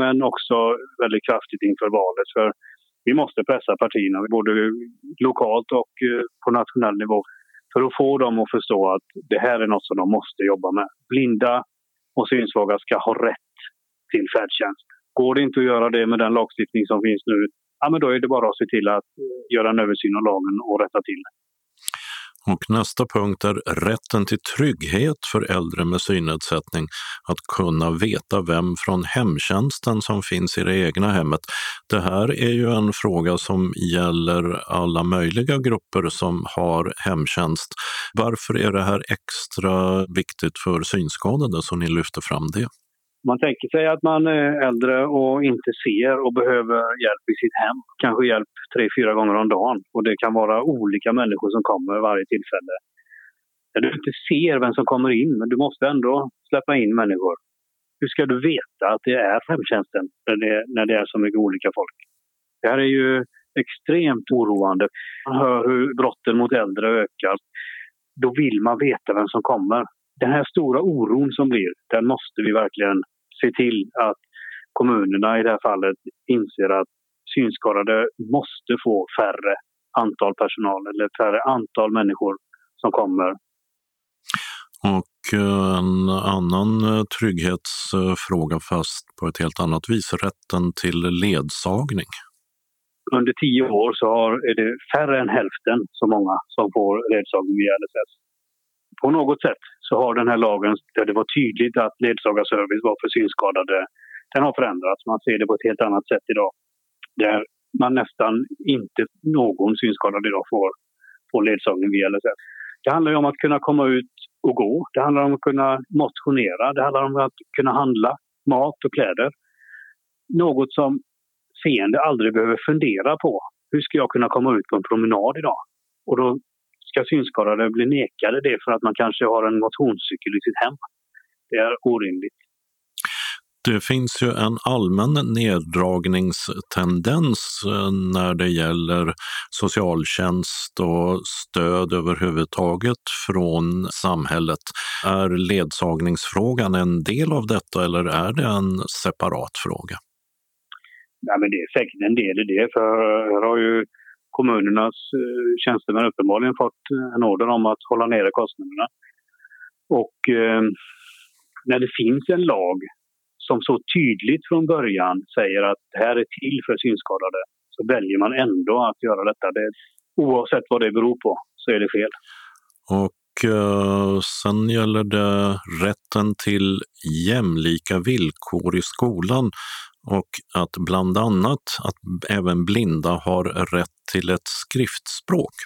men också väldigt kraftigt inför valet. För vi måste pressa partierna både lokalt och eh, på nationell nivå för att få dem att förstå att det här är något som de måste jobba med. Blinda och synsvaga ska ha rätt till färdtjänst. Går det inte att göra det med den lagstiftning som finns nu, ja, men då är det bara att se till att eh, göra en översyn av lagen och rätta till det. Och nästa punkt är rätten till trygghet för äldre med synnedsättning. Att kunna veta vem från hemtjänsten som finns i det egna hemmet. Det här är ju en fråga som gäller alla möjliga grupper som har hemtjänst. Varför är det här extra viktigt för synskadade så ni lyfter fram det? Man tänker sig att man är äldre och inte ser och behöver hjälp i sitt hem. Kanske hjälp tre, fyra gånger om dagen. Och det kan vara olika människor som kommer varje tillfälle. När du inte ser vem som kommer in, men du måste ändå släppa in människor. Hur ska du veta att det är hemtjänsten när det, när det är så mycket olika folk? Det här är ju extremt oroande. Man hör hur brotten mot äldre ökar. Då vill man veta vem som kommer. Den här stora oron som blir, den måste vi verkligen se till att kommunerna i det här fallet inser att synskadade måste få färre antal personal eller färre antal människor som kommer. Och eh, en annan eh, trygghetsfråga fast på ett helt annat vis, rätten till ledsagning. Under tio år så är det färre än hälften så många som får ledsagning via LSS. På något sätt så har den här lagen, där det var tydligt att ledsagarservice var för synskadade, den har förändrats. Man ser det på ett helt annat sätt idag. Där man nästan inte någon synskadad idag får, får ledsagning via LSS. Det handlar om att kunna komma ut och gå. Det handlar om att kunna motionera. Det handlar om att kunna handla mat och kläder. Något som seende aldrig behöver fundera på. Hur ska jag kunna komma ut på en promenad idag? Och då ska synskadade bli nekade det för att man kanske har en motionscykel i sitt hem. Det är orimligt. Det finns ju en allmän neddragningstendens eh, när det gäller socialtjänst och stöd överhuvudtaget från samhället. Är ledsagningsfrågan en del av detta eller är det en separat fråga? Nej, men det är säkert en del i det, för här har ju kommunernas eh, tjänstemän uppenbarligen fått eh, en order om att hålla nere kostnaderna. Och eh, när det finns en lag som så tydligt från början säger att det här är till för synskadade så väljer man ändå att göra detta. Det, oavsett vad det beror på så är det fel. Och eh, sen gäller det rätten till jämlika villkor i skolan och att bland annat att även blinda har rätt till ett skriftspråk.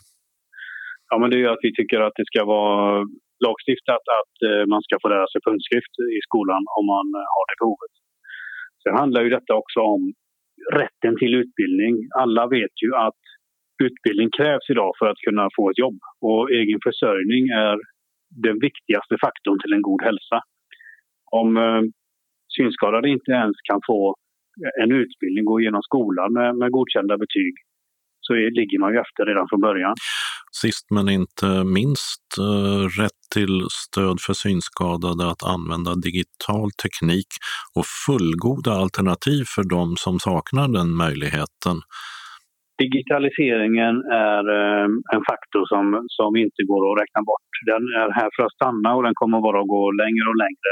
Ja, men det är att vi tycker att det ska vara lagstiftat att eh, man ska få lära sig punktskrift i skolan om man eh, har det behovet. Sen handlar ju detta också om rätten till utbildning. Alla vet ju att utbildning krävs idag för att kunna få ett jobb och egen försörjning är den viktigaste faktorn till en god hälsa. Om eh, synskadade inte ens kan få en utbildning, gå igenom skolan med, med godkända betyg, så är, ligger man ju efter redan från början. Sist men inte minst eh, rätt till stöd för synskadade att använda digital teknik och fullgoda alternativ för de som saknar den möjligheten. Digitaliseringen är eh, en faktor som, som inte går att räkna bort. Den är här för att stanna och den kommer bara att gå längre och längre.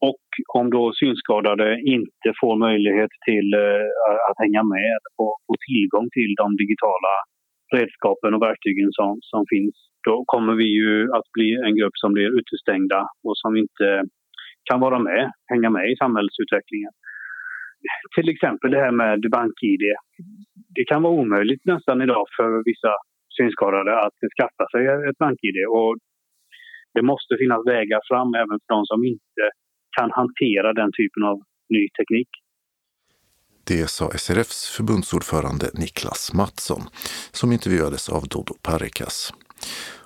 Och om då synskadade inte får möjlighet till eh, att hänga med och få tillgång till de digitala redskapen och verktygen som, som finns, då kommer vi ju att bli en grupp som blir utestängda och som inte kan vara med, hänga med i samhällsutvecklingen. Till exempel det här med bank-id. Det kan vara omöjligt nästan idag för vissa synskadade att skaffa sig ett bank-id. Och det måste finnas vägar fram även för de som inte kan hantera den typen av ny teknik. Det sa SRFs förbundsordförande Niklas Mattsson som intervjuades av Dodo Parikas.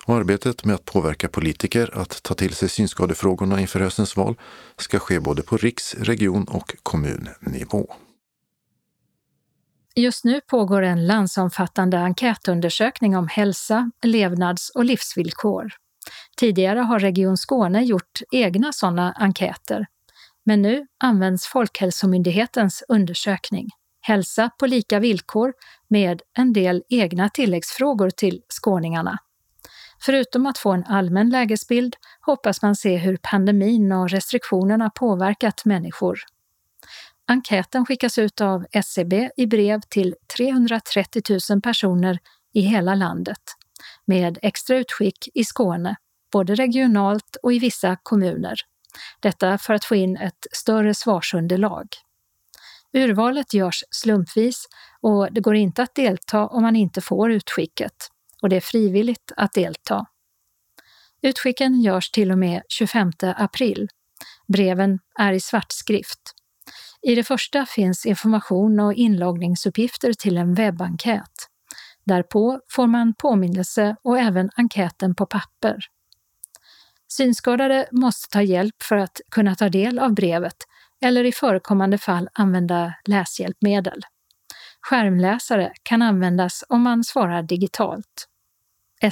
Och arbetet med att påverka politiker att ta till sig synskadefrågorna inför höstens val ska ske både på riks-, region och kommunnivå. Just nu pågår en landsomfattande enkätundersökning om hälsa, levnads och livsvillkor. Tidigare har Region Skåne gjort egna sådana enkäter men nu används Folkhälsomyndighetens undersökning Hälsa på lika villkor med en del egna tilläggsfrågor till skåningarna. Förutom att få en allmän lägesbild hoppas man se hur pandemin och restriktionerna påverkat människor. Enkäten skickas ut av SCB i brev till 330 000 personer i hela landet, med extra utskick i Skåne, både regionalt och i vissa kommuner. Detta för att få in ett större svarsunderlag. Urvalet görs slumpvis och det går inte att delta om man inte får utskicket och det är frivilligt att delta. Utskicken görs till och med 25 april. Breven är i svartskrift. I det första finns information och inloggningsuppgifter till en webbenkät. Därpå får man påminnelse och även enkäten på papper. Synskadade måste ta hjälp för att kunna ta del av brevet eller i förekommande fall använda läshjälpmedel. Skärmläsare kan användas om man svarar digitalt.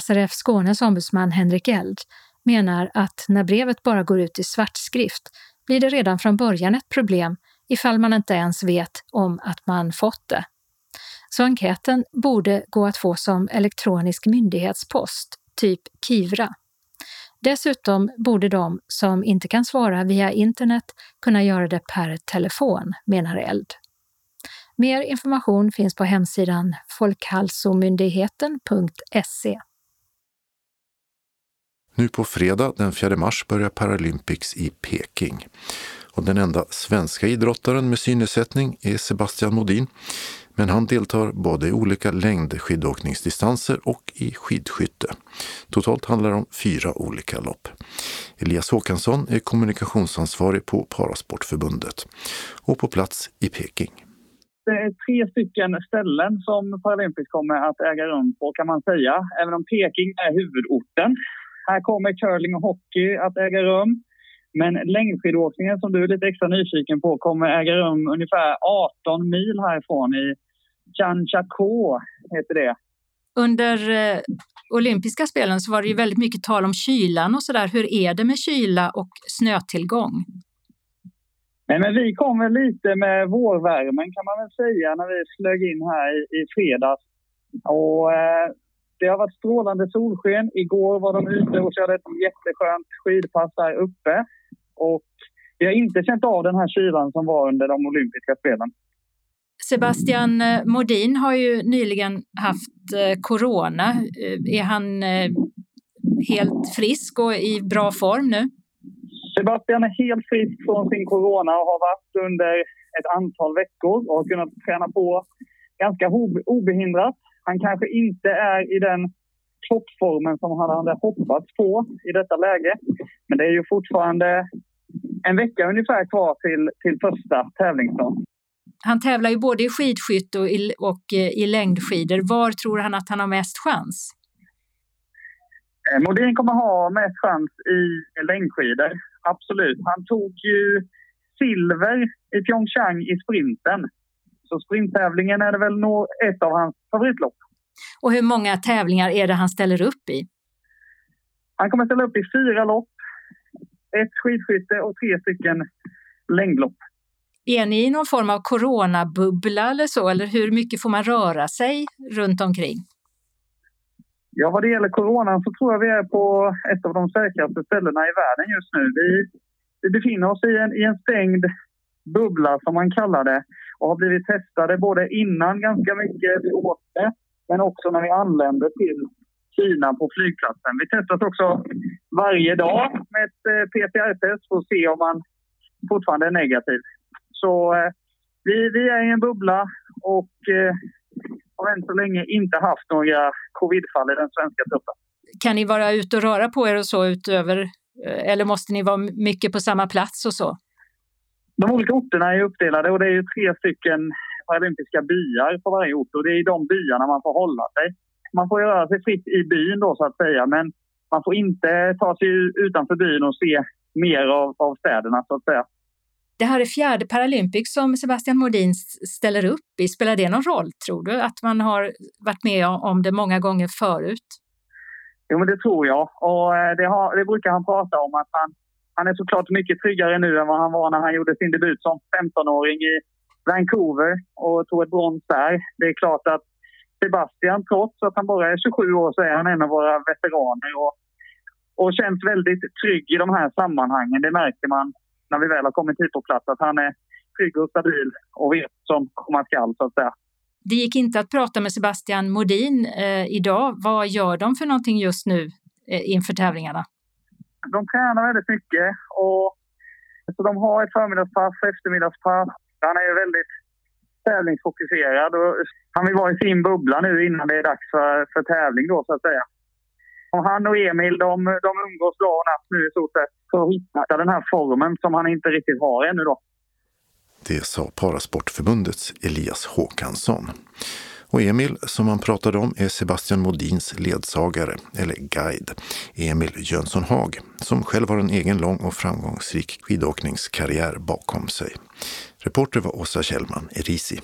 SRF Skånes ombudsman Henrik Eld menar att när brevet bara går ut i svartskrift blir det redan från början ett problem ifall man inte ens vet om att man fått det. Så enkäten borde gå att få som elektronisk myndighetspost, typ Kivra. Dessutom borde de som inte kan svara via internet kunna göra det per telefon, menar Eld. Mer information finns på hemsidan folkhälsomyndigheten.se. Nu på fredag den 4 mars börjar Paralympics i Peking. Och den enda svenska idrottaren med synnedsättning är Sebastian Modin. Men han deltar både i olika längdskidåkningsdistanser och i skidskytte. Totalt handlar det om fyra olika lopp. Elias Håkansson är kommunikationsansvarig på Parasportförbundet och på plats i Peking. Det är tre stycken ställen som Paralympics kommer att äga rum på kan man säga, även om Peking är huvudorten. Här kommer curling och hockey att äga rum. Men längdskidåkningen som du är lite extra nyfiken på kommer äga rum ungefär 18 mil härifrån i Chanchaco heter det. Under eh, olympiska spelen så var det ju väldigt mycket tal om kylan och sådär. Hur är det med kyla och snötillgång? Nej, men vi kom väl lite med vårvärmen kan man väl säga när vi flög in här i, i fredags. Och, eh, det har varit strålande solsken. Igår var de ute och körde ett jätteskönt skidpass här uppe. Och vi har inte känt av den här kylan som var under de olympiska spelen. Sebastian eh, Modin har ju nyligen haft eh, corona. Eh, är han helt frisk och i bra form nu? Sebastian är helt frisk från sin corona och har varit under ett antal veckor och har kunnat träna på ganska obehindrat. Han kanske inte är i den toppformen som han hade hoppats på i detta läge. Men det är ju fortfarande en vecka ungefär kvar till, till första tävlingsdagen. Han tävlar ju både i skidskytte och i, och eh, i längdskidor. Var tror han att han har mest chans? Eh, Modin kommer ha mest chans i längdskidor, absolut. Han tog ju silver i Pyeongchang i sprinten. Så sprinttävlingen är det väl nog ett av hans favoritlopp. Och hur många tävlingar är det han ställer upp i? Han kommer ställa upp i fyra lopp, ett skidskytte och tre stycken längdlopp. Är ni i någon form av coronabubbla eller så, eller hur mycket får man röra sig runt omkring? Ja, vad det gäller coronan så tror jag vi är på ett av de säkraste ställena i världen just nu. Vi, vi befinner oss i en, i en stängd bubbla som man kallar det och har blivit testade både innan ganska mycket vi åkte men också när vi anlände till Kina på flygplatsen. Vi testas också varje dag med ett eh, PCR-test för att se om man fortfarande är negativ. Så eh, vi, vi är i en bubbla och eh, har än så länge inte haft några covidfall i den svenska truppen. Kan ni vara ute och röra på er och så utöver, eller måste ni vara mycket på samma plats och så? De olika orterna är uppdelade och det är tre stycken paralympiska byar på varje ort och det är i de byarna man får hålla sig. Man får röra sig fritt i byn då så att säga men man får inte ta sig utanför byn och se mer av, av städerna så att säga. Det här är fjärde Paralympics som Sebastian Modin ställer upp i. Spelar det någon roll, tror du, att man har varit med om det många gånger förut? Jo, men det tror jag. Och eh, det, har, det brukar han prata om, att han, han är såklart mycket tryggare nu än vad han var när han gjorde sin debut som 15-åring i Vancouver och tog ett brons där. Det är klart att Sebastian, trots att han bara är 27 år, så är han en av våra veteraner och, och känns väldigt trygg i de här sammanhangen. Det märker man när vi väl har kommit hit på plats, att han är trygg och stabil och vet som komma skall, så att säga. Det gick inte att prata med Sebastian Modin eh, idag. Vad gör de för någonting just nu eh, inför tävlingarna? De tränar väldigt mycket och så de har ett förmiddagspass, eftermiddagspass. Han är väldigt tävlingsfokuserad och han vill vara i sin bubbla nu innan det är dags för, för tävling då så att säga. Och han och Emil de, de umgås dag och natt nu i stort sett för att hitta den här formen som han inte riktigt har ännu då. Det sa Parasportförbundets Elias Håkansson. Och Emil, som han pratade om, är Sebastian Modins ledsagare, eller guide, Emil Jönsson Haag, som själv har en egen lång och framgångsrik skidåkningskarriär bakom sig. Reporter var Åsa Kjellman, Erisi.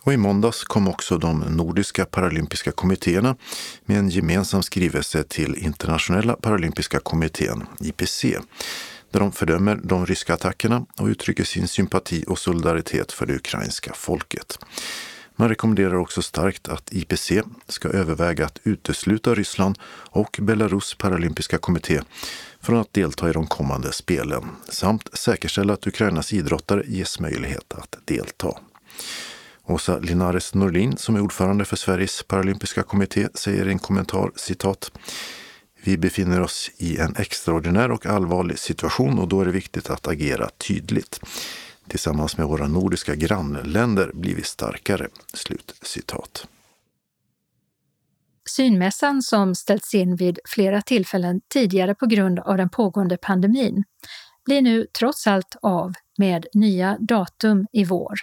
Och i måndags kom också de nordiska paralympiska kommittéerna med en gemensam skrivelse till Internationella paralympiska kommittén, IPC, där de fördömer de ryska attackerna och uttrycker sin sympati och solidaritet för det ukrainska folket. Man rekommenderar också starkt att IPC ska överväga att utesluta Ryssland och Belarus paralympiska kommitté från att delta i de kommande spelen samt säkerställa att Ukrainas idrottare ges möjlighet att delta. Åsa Linares Norlin, som är ordförande för Sveriges paralympiska kommitté, säger i en kommentar citat vi befinner oss i en extraordinär och allvarlig situation och då är det viktigt att agera tydligt. Tillsammans med våra nordiska grannländer blir vi starkare. Slut citat. Synmässan som ställts in vid flera tillfällen tidigare på grund av den pågående pandemin blir nu trots allt av med nya datum i vår.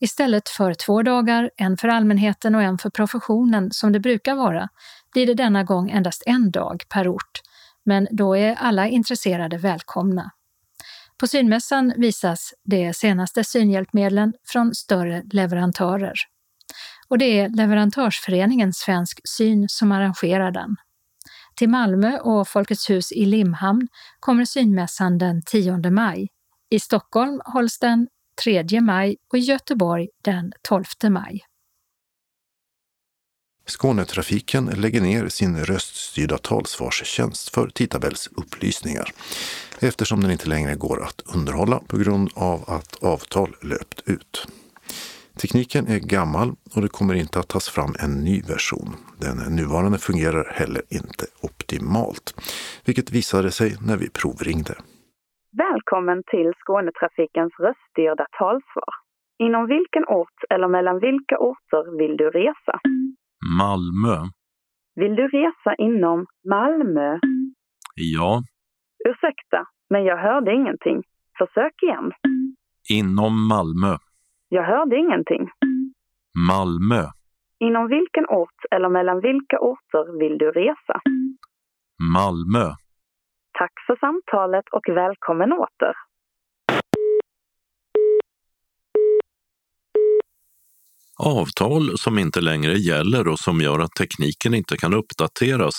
Istället för två dagar, en för allmänheten och en för professionen som det brukar vara, blir det denna gång endast en dag per ort, men då är alla intresserade välkomna. På synmässan visas de senaste synhjälpmedlen från större leverantörer. Och det är leverantörsföreningen Svensk Syn som arrangerar den. Till Malmö och Folkets hus i Limhamn kommer synmässan den 10 maj. I Stockholm hålls den 3 maj och i Göteborg den 12 maj. Skånetrafiken lägger ner sin röststyrda talsvarstjänst för tidtabellsupplysningar eftersom den inte längre går att underhålla på grund av att avtal löpt ut. Tekniken är gammal och det kommer inte att tas fram en ny version. Den nuvarande fungerar heller inte optimalt, vilket visade sig när vi provringde. Välkommen till Skånetrafikens röststyrda talsvar. Inom vilken ort eller mellan vilka orter vill du resa? Malmö. Vill du resa inom Malmö? Ja. Ursäkta, men jag hörde ingenting. Försök igen. Inom Malmö. Jag hörde ingenting. Malmö. Inom vilken ort eller mellan vilka orter vill du resa? Malmö. Tack för samtalet och välkommen åter. Avtal som inte längre gäller och som gör att tekniken inte kan uppdateras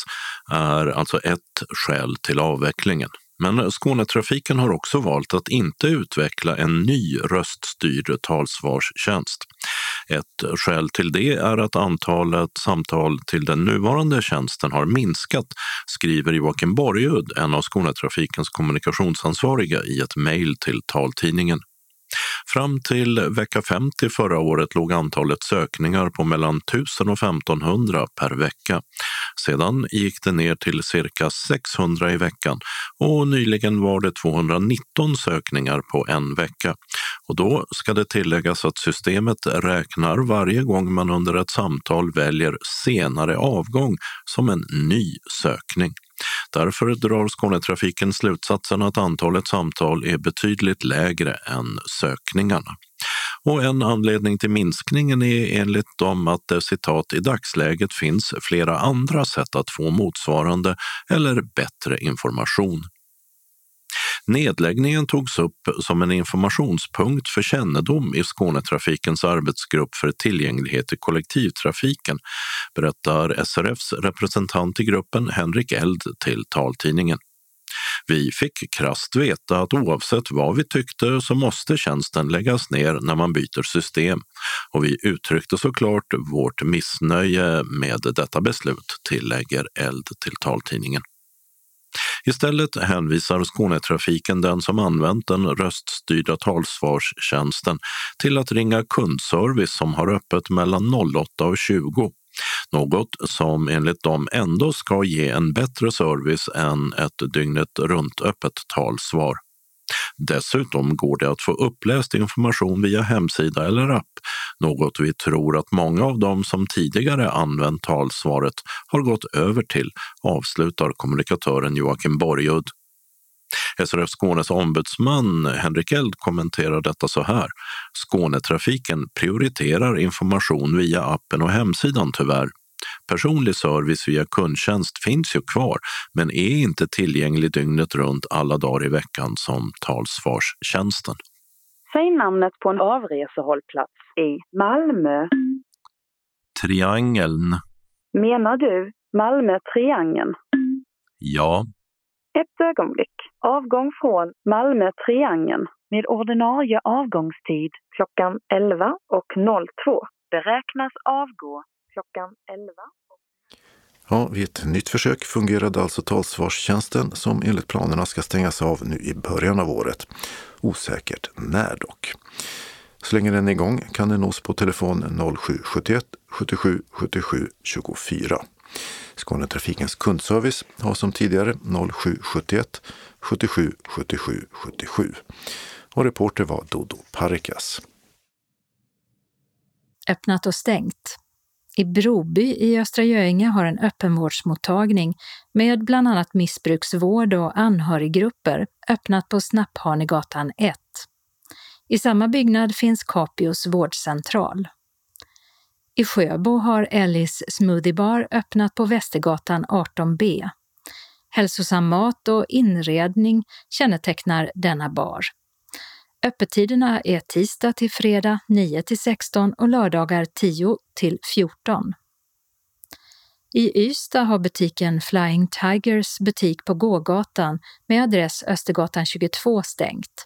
är alltså ett skäl till avvecklingen. Men Skånetrafiken har också valt att inte utveckla en ny röststyrd talsvarstjänst. Ett skäl till det är att antalet samtal till den nuvarande tjänsten har minskat, skriver Joakim Borgud, en av Skånetrafikens kommunikationsansvariga, i ett mejl till taltidningen. Fram till vecka 50 förra året låg antalet sökningar på mellan 1000 och 1500 per vecka. Sedan gick det ner till cirka 600 i veckan och nyligen var det 219 sökningar på en vecka. Och då ska det tilläggas att systemet räknar varje gång man under ett samtal väljer senare avgång som en ny sökning. Därför drar Skånetrafiken slutsatsen att antalet samtal är betydligt lägre än sökningarna. Och en anledning till minskningen är enligt dem att det citat i dagsläget finns flera andra sätt att få motsvarande eller bättre information. Nedläggningen togs upp som en informationspunkt för kännedom i Skånetrafikens arbetsgrupp för tillgänglighet i kollektivtrafiken, berättar SRFs representant i gruppen Henrik Eld till taltidningen. Vi fick krast veta att oavsett vad vi tyckte så måste tjänsten läggas ner när man byter system och vi uttryckte såklart vårt missnöje med detta beslut, tillägger Eld till taltidningen. Istället hänvisar Skånetrafiken den som använt den röststyrda talsvarstjänsten till att ringa kundservice som har öppet mellan 08 och 20 något som enligt dem ändå ska ge en bättre service än ett dygnet runt öppet talsvar. Dessutom går det att få uppläst information via hemsida eller app, något vi tror att många av dem som tidigare använt talsvaret har gått över till, avslutar kommunikatören Joakim Borgud. SRF Skånes ombudsman Henrik Eld kommenterar detta så här. Skånetrafiken prioriterar information via appen och hemsidan tyvärr. Personlig service via kundtjänst finns ju kvar, men är inte tillgänglig dygnet runt alla dagar i veckan som talsvarstjänsten. Säg namnet på en avresehållplats i Malmö. Triangeln. Menar du Malmö Triangeln? Ja. Ett ögonblick. Avgång från Malmö Triangeln med ordinarie avgångstid klockan 11 och 02. Beräknas avgå klockan 11. Ja, vid ett nytt försök fungerade alltså talsvarstjänsten som enligt planerna ska stängas av nu i början av året. Osäkert när dock. Så länge den är igång kan den nås på telefon 0771 77 77 24. Skånetrafikens kundservice har som tidigare 0771 77 77 77. Och reporter var Dodo Parikas. Öppnat och stängt. I Broby i Östra Göinge har en öppenvårdsmottagning med bland annat missbruksvård och anhöriggrupper öppnat på Snapphanegatan 1. I samma byggnad finns Capios vårdcentral. I Sjöbo har Ellis Smoothie Bar öppnat på Västergatan 18B. Hälsosam mat och inredning kännetecknar denna bar. Öppettiderna är tisdag till fredag 9 till 16 och lördagar 10 till 14. I Ystad har butiken Flying Tigers butik på gågatan med adress Östergatan 22 stängt.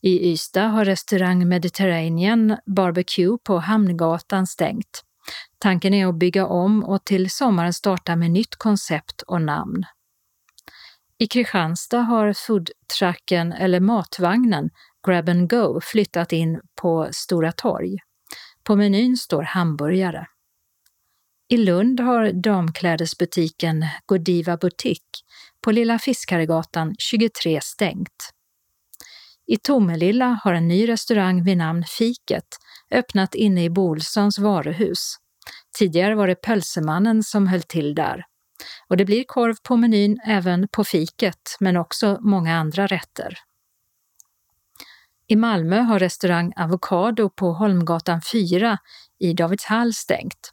I Ystad har restaurang Mediterranean Barbecue på Hamngatan stängt. Tanken är att bygga om och till sommaren starta med nytt koncept och namn. I Kristianstad har foodtrucken eller matvagnen Grab and Go flyttat in på Stora torg. På menyn står hamburgare. I Lund har damklädesbutiken Godiva Boutique på Lilla Fiskaregatan 23 stängt. I Tomelilla har en ny restaurang vid namn Fiket öppnat inne i Bolsons varuhus. Tidigare var det Pölsemannen som höll till där. Och det blir korv på menyn även på fiket, men också många andra rätter. I Malmö har restaurang Avocado på Holmgatan 4 i Davidshall stängt.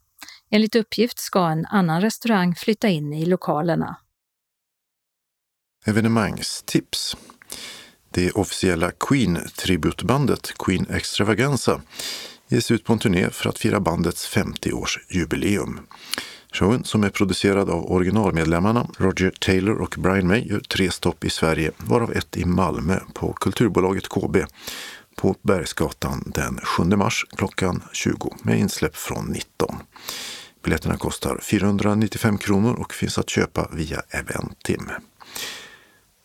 Enligt uppgift ska en annan restaurang flytta in i lokalerna. Evenemangstips. Det officiella Queen-tributbandet Queen Extravaganza ger sig ut på en turné för att fira bandets 50-årsjubileum. Showen, som är producerad av originalmedlemmarna Roger Taylor och Brian May, gör tre stopp i Sverige, varav ett i Malmö på Kulturbolaget KB på Bergsgatan den 7 mars klockan 20 med insläpp från 19. Biljetterna kostar 495 kronor och finns att köpa via Eventim.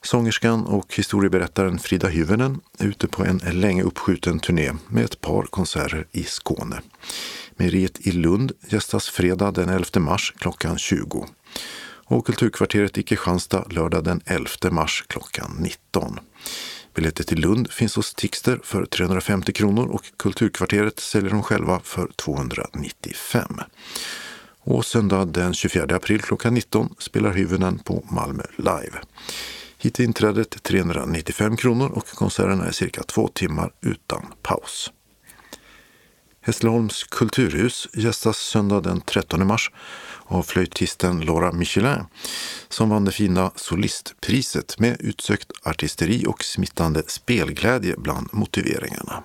Sångerskan och historieberättaren Frida Hyvönen är ute på en länge uppskjuten turné med ett par konserter i Skåne. Meriet i Lund gästas fredag den 11 mars klockan 20 och Kulturkvarteret i Kristianstad lördag den 11 mars klockan 19. Biljetter till Lund finns hos Tixter för 350 kronor och Kulturkvarteret säljer de själva för 295. Och söndag den 24 april klockan 19 spelar Hyvönen på Malmö Live. Hit är inträdet 395 kronor och konserterna är cirka två timmar utan paus. Hässleholms kulturhus gästas söndag den 13 mars av flöjtisten Laura Michelin som vann det fina solistpriset med utsökt artisteri och smittande spelglädje bland motiveringarna.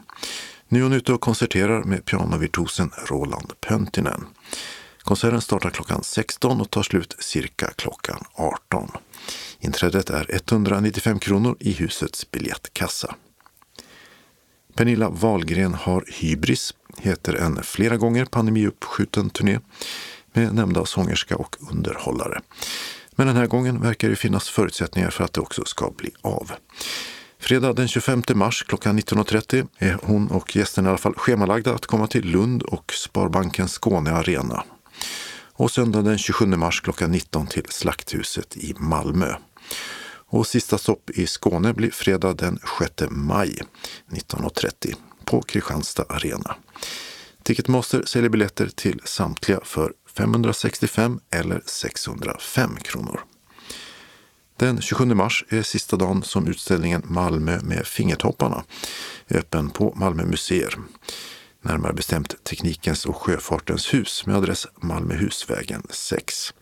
Nu är hon ute och konserterar med pianovirtuosen Roland Pöntinen. Konserten startar klockan 16 och tar slut cirka klockan 18. Inträdet är 195 kronor i husets biljettkassa. Pernilla Wahlgren har hybris, heter en flera gånger pandemiuppskjuten turné med nämnda sångerska och underhållare. Men den här gången verkar det finnas förutsättningar för att det också ska bli av. Fredag den 25 mars klockan 19.30 är hon och gästerna i alla fall schemalagda att komma till Lund och Sparbanken Skåne Arena. Och söndag den 27 mars klockan 19 till Slakthuset i Malmö. Och sista stopp i Skåne blir fredag den 6 maj 19.30 på Kristianstad Arena. Ticketmaster säljer biljetter till samtliga för 565 eller 605 kronor. Den 27 mars är sista dagen som utställningen Malmö med fingertopparna är öppen på Malmö museer. Närmare bestämt Teknikens och sjöfartens hus med adress Malmöhusvägen 6.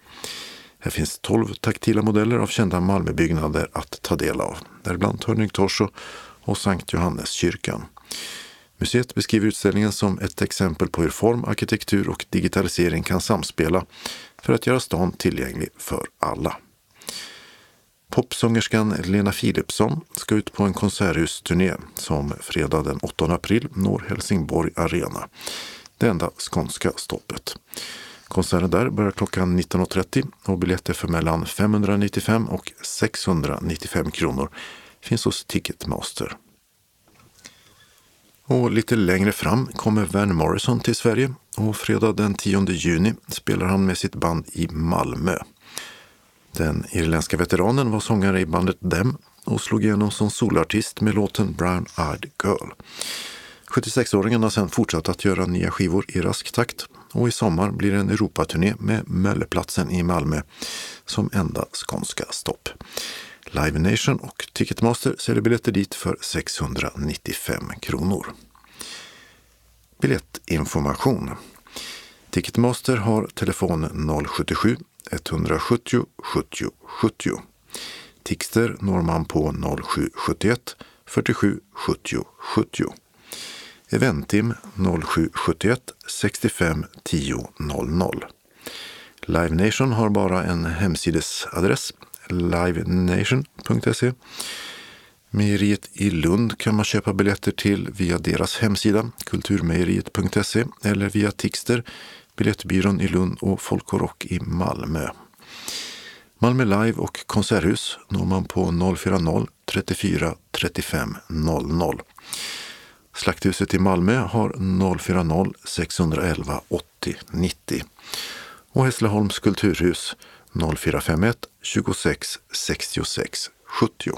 Här finns 12 taktila modeller av kända Malmöbyggnader att ta del av, däribland Törning Torso och Sankt Johanneskyrkan. Museet beskriver utställningen som ett exempel på hur form, arkitektur och digitalisering kan samspela för att göra stan tillgänglig för alla. Popsångerskan Lena Philipsson ska ut på en konserthusturné som fredag den 8 april når Helsingborg Arena, det enda skånska stoppet. Konserten där börjar klockan 19.30 och biljetter för mellan 595 och 695 kronor finns hos Ticketmaster. Och lite längre fram kommer Van Morrison till Sverige och fredag den 10 juni spelar han med sitt band i Malmö. Den irländska veteranen var sångare i bandet Dem och slog igenom som solartist med låten Brown Eyed Girl. 76-åringen har sedan fortsatt att göra nya skivor i rask takt och i sommar blir det en Europaturné med Mölleplatsen i Malmö som enda skånska stopp. Live Nation och Ticketmaster säljer biljetter dit för 695 kronor. Biljettinformation. Ticketmaster har telefon 077 170 70 70. Tixter når man på 0771 47 70 70. Eventim 0771 65 10 00. Live Nation har bara en hemsidesadress livenation.se. Mejeriet i Lund kan man köpa biljetter till via deras hemsida kulturmejeriet.se eller via Tixter, Biljettbyrån i Lund och Folk och Rock i Malmö. Malmö Live och Konserthus når man på 040 34 35 00. Slakthuset i Malmö har 040 611 80 90. Och Hässleholms kulturhus 0451 26 66 70.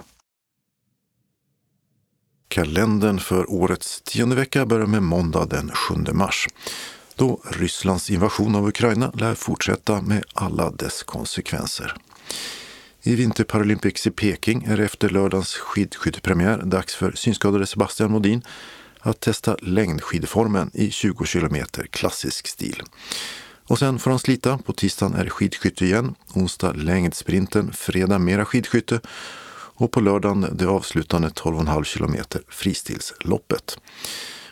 Kalendern för årets tionde vecka börjar med måndag den 7 mars då Rysslands invasion av Ukraina lär fortsätta med alla dess konsekvenser. I vinterparalympics i Peking är det efter lördagens skidskyttepremiär dags för synskadade Sebastian Modin att testa längdskidformen i 20 kilometer klassisk stil. Och sen får han slita. På tisdagen är det skidskytte igen. Onsdag längdsprinten. Fredag mera skidskytte. Och på lördagen det avslutande 12,5 kilometer fristilsloppet.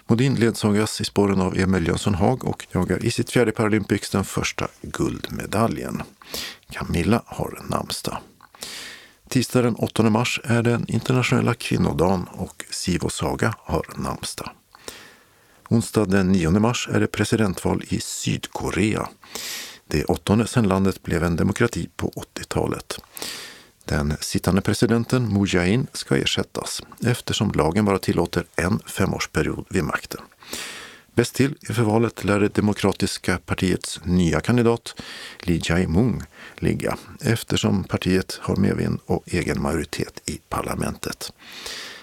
Modin ledsagas i spåren av Emil Jönsson Haag och jagar i sitt fjärde Paralympics den första guldmedaljen. Camilla har namnsdag. Tisdag den 8 mars är den internationella kvinnodagen och Sivo Saga har namnsdag. Onsdag den 9 mars är det presidentval i Sydkorea. Det åttonde sedan landet blev en demokrati på 80-talet. Den sittande presidenten Moon Jae-in ska ersättas eftersom lagen bara tillåter en femårsperiod vid makten. Bäst till inför valet lär det demokratiska partiets nya kandidat Lee Jae-mung ligga eftersom partiet har medvind och egen majoritet i parlamentet.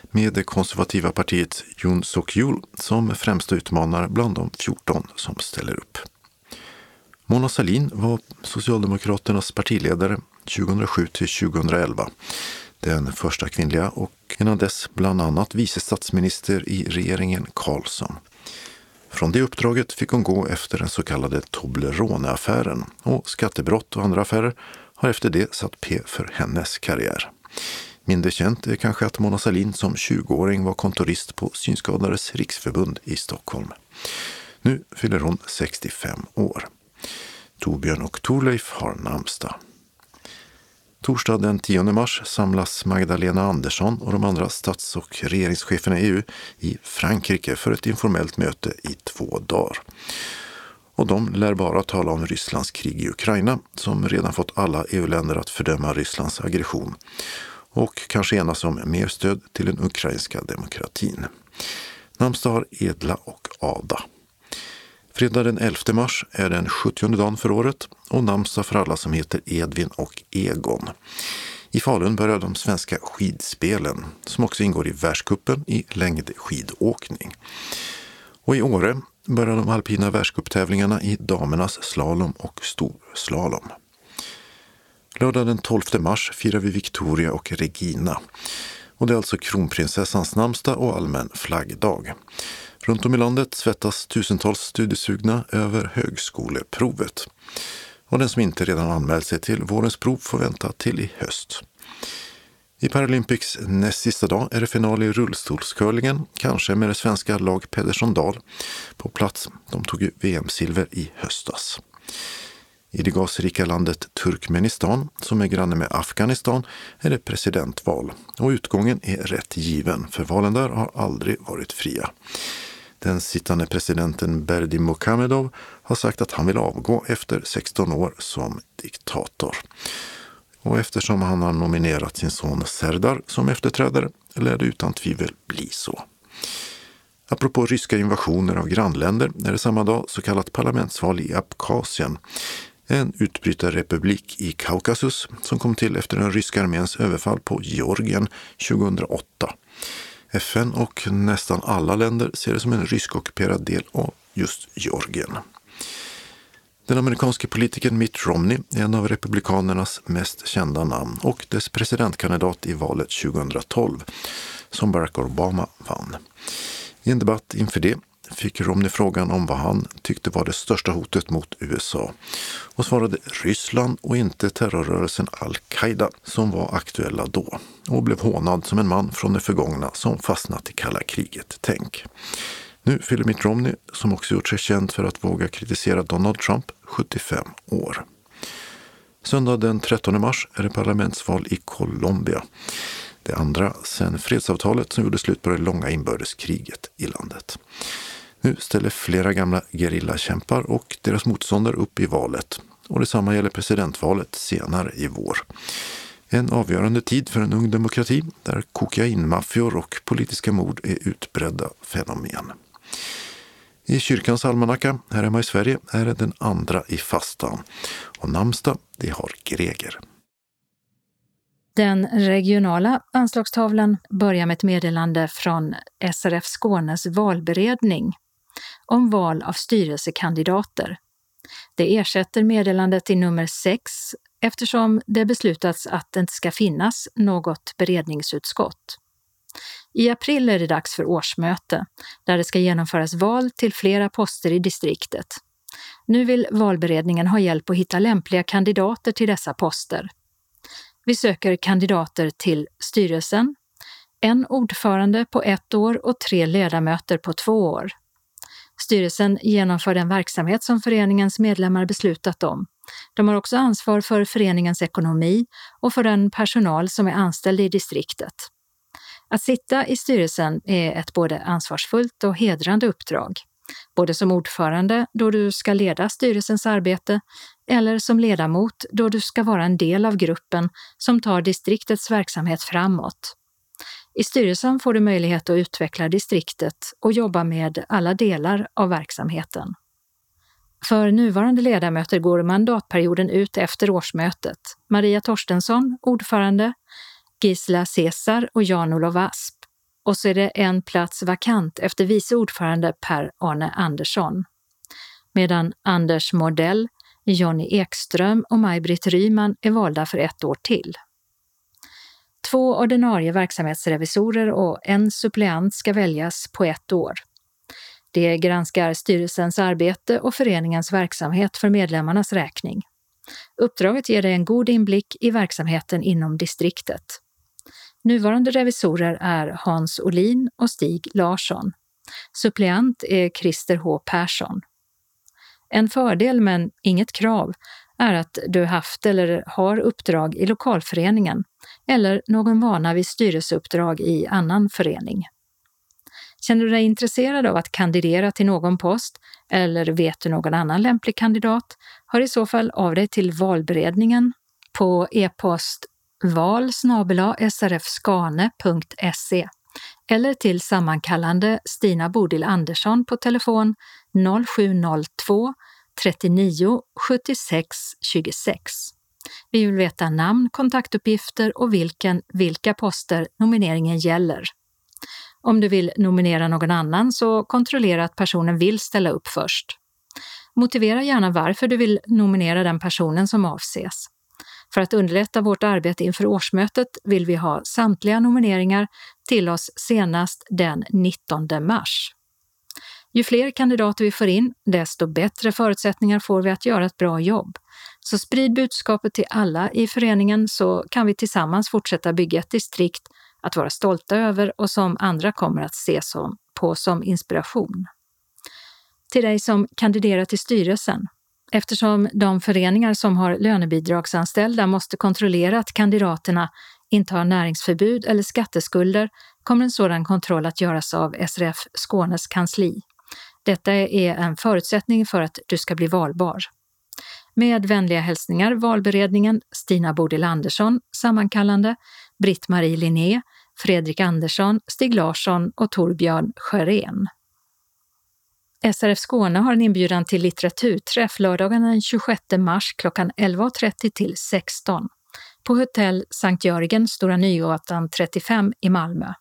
Med det konservativa partiet Yoon Suk-yeol som främsta utmanare bland de 14 som ställer upp. Mona Sahlin var Socialdemokraternas partiledare 2007 till 2011. Den första kvinnliga och innan dess bland annat vice statsminister i regeringen Carlsson. Från det uppdraget fick hon gå efter den så kallade Toblerone-affären och skattebrott och andra affärer har efter det satt P för hennes karriär. Mindre känt är kanske att Mona Sahlin som 20-åring var kontorist på Synskadades riksförbund i Stockholm. Nu fyller hon 65 år. Torbjörn och Torleif har namnsdag. Torsdag den 10 mars samlas Magdalena Andersson och de andra stats och regeringscheferna i EU i Frankrike för ett informellt möte i två dagar. Och de lär bara tala om Rysslands krig i Ukraina som redan fått alla EU-länder att fördöma Rysslands aggression och kanske enas om mer stöd till den ukrainska demokratin. Namnsdag har Edla och Ada. Fredag den 11 mars är den 70 dagen för året och namnsdag för alla som heter Edvin och Egon. I Falun börjar de svenska skidspelen som också ingår i världskuppen i längdskidåkning. Och i Åre börjar de alpina världscuptävlingarna i damernas slalom och storslalom. Lördag den 12 mars firar vi Victoria och Regina. Och det är alltså kronprinsessans namnsdag och allmän flaggdag. Runt om i landet svettas tusentals studiesugna över högskoleprovet. Och den som inte redan anmält sig till vårens prov får vänta till i höst. I Paralympics näst sista dag är det final i rullstolscurlingen, kanske med det svenska lag Pedersson Dahl på plats. De tog ju VM-silver i höstas. I det gasrika landet Turkmenistan, som är granne med Afghanistan, är det presidentval. Och utgången är rätt given, för valen där har aldrig varit fria. Den sittande presidenten Berdi Mukamedov har sagt att han vill avgå efter 16 år som diktator. Och eftersom han har nominerat sin son Serdar som efterträdare lär det utan tvivel bli så. Apropå ryska invasioner av grannländer är det samma dag så kallat parlamentsval i Abkhazien, en utbrytarrepublik i Kaukasus som kom till efter den ryska arméns överfall på Georgien 2008. FN och nästan alla länder ser det som en ryskockuperad del av just Georgien. Den amerikanske politikern Mitt Romney är en av republikanernas mest kända namn och dess presidentkandidat i valet 2012 som Barack Obama vann. I en debatt inför det fick Romney frågan om vad han tyckte var det största hotet mot USA och svarade Ryssland och inte terrorrörelsen al-Qaida som var aktuella då och blev hånad som en man från det förgångna som fastnat i kalla kriget. Tänk! Nu fyller Mitt Romney, som också gjort sig känd för att våga kritisera Donald Trump, 75 år. Söndag den 13 mars är det parlamentsval i Colombia. Det andra sedan fredsavtalet som gjorde slut på det långa inbördeskriget i landet. Nu ställer flera gamla gerillakämpar och deras motståndare upp i valet. Och detsamma gäller presidentvalet senare i vår. En avgörande tid för en ung demokrati där kokainmaffior och politiska mord är utbredda fenomen. I kyrkans almanacka här hemma i Sverige är det den andra i fastan och namnsdag det har Greger. Den regionala anslagstavlan börjar med ett meddelande från SRF Skånes valberedning om val av styrelsekandidater. Det ersätter meddelandet i nummer 6 eftersom det beslutats att det inte ska finnas något beredningsutskott. I april är det dags för årsmöte, där det ska genomföras val till flera poster i distriktet. Nu vill valberedningen ha hjälp att hitta lämpliga kandidater till dessa poster. Vi söker kandidater till styrelsen, en ordförande på ett år och tre ledamöter på två år. Styrelsen genomför den verksamhet som föreningens medlemmar beslutat om. De har också ansvar för föreningens ekonomi och för den personal som är anställd i distriktet. Att sitta i styrelsen är ett både ansvarsfullt och hedrande uppdrag. Både som ordförande då du ska leda styrelsens arbete eller som ledamot då du ska vara en del av gruppen som tar distriktets verksamhet framåt. I styrelsen får du möjlighet att utveckla distriktet och jobba med alla delar av verksamheten. För nuvarande ledamöter går mandatperioden ut efter årsmötet. Maria Torstensson, ordförande, Gisela Cesar och Jan-Olof Asp. Och så är det en plats vakant efter vice ordförande Per-Arne Andersson. Medan Anders Modell, Jonny Ekström och Maj-Britt Ryman är valda för ett år till. Två ordinarie verksamhetsrevisorer och en suppleant ska väljas på ett år. Det granskar styrelsens arbete och föreningens verksamhet för medlemmarnas räkning. Uppdraget ger dig en god inblick i verksamheten inom distriktet. Nuvarande revisorer är Hans Olin och Stig Larsson. Suppleant är Christer H Persson. En fördel, men inget krav, är att du haft eller har uppdrag i lokalföreningen eller någon vana vid styrelseuppdrag i annan förening. Känner du dig intresserad av att kandidera till någon post eller vet du någon annan lämplig kandidat? Hör i så fall av dig till valberedningen på e-post val srfskane.se eller till sammankallande Stina Bodil Andersson på telefon 0702 39 76 26. Vi vill veta namn, kontaktuppgifter och vilken, vilka poster nomineringen gäller. Om du vill nominera någon annan så kontrollera att personen vill ställa upp först. Motivera gärna varför du vill nominera den personen som avses. För att underlätta vårt arbete inför årsmötet vill vi ha samtliga nomineringar till oss senast den 19 mars. Ju fler kandidater vi får in, desto bättre förutsättningar får vi att göra ett bra jobb. Så sprid budskapet till alla i föreningen så kan vi tillsammans fortsätta bygga ett distrikt att vara stolta över och som andra kommer att se som, på som inspiration. Till dig som kandiderar till styrelsen. Eftersom de föreningar som har lönebidragsanställda måste kontrollera att kandidaterna inte har näringsförbud eller skatteskulder kommer en sådan kontroll att göras av SRF Skånes kansli. Detta är en förutsättning för att du ska bli valbar. Med vänliga hälsningar valberedningen Stina Bodil Andersson, sammankallande, Britt-Marie Linné, Fredrik Andersson, Stig Larsson och Torbjörn Sjörén. SRF Skåne har en inbjudan till litteraturträff lördagen den 26 mars klockan 11.30 till 16 på hotell Sankt Jörgen, Stora Nygatan 35 i Malmö.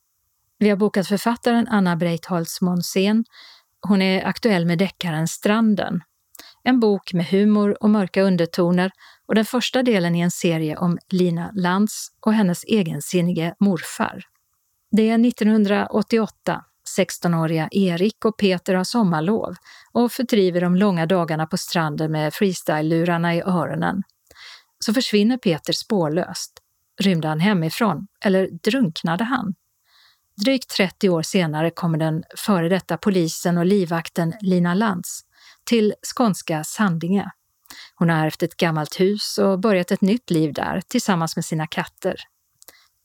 Vi har bokat författaren Anna Breitholtz Monsén. Hon är aktuell med deckaren Stranden. En bok med humor och mörka undertoner och den första delen i en serie om Lina Lantz och hennes egensinnige morfar. Det är 1988. 16-åriga Erik och Peter har sommarlov och fördriver de långa dagarna på stranden med freestyle-lurarna i öronen. Så försvinner Peter spårlöst. Rymde han hemifrån eller drunknade han? Drygt 30 år senare kommer den före detta polisen och livvakten Lina Lantz till skånska Sandinge. Hon har ärvt ett gammalt hus och börjat ett nytt liv där tillsammans med sina katter.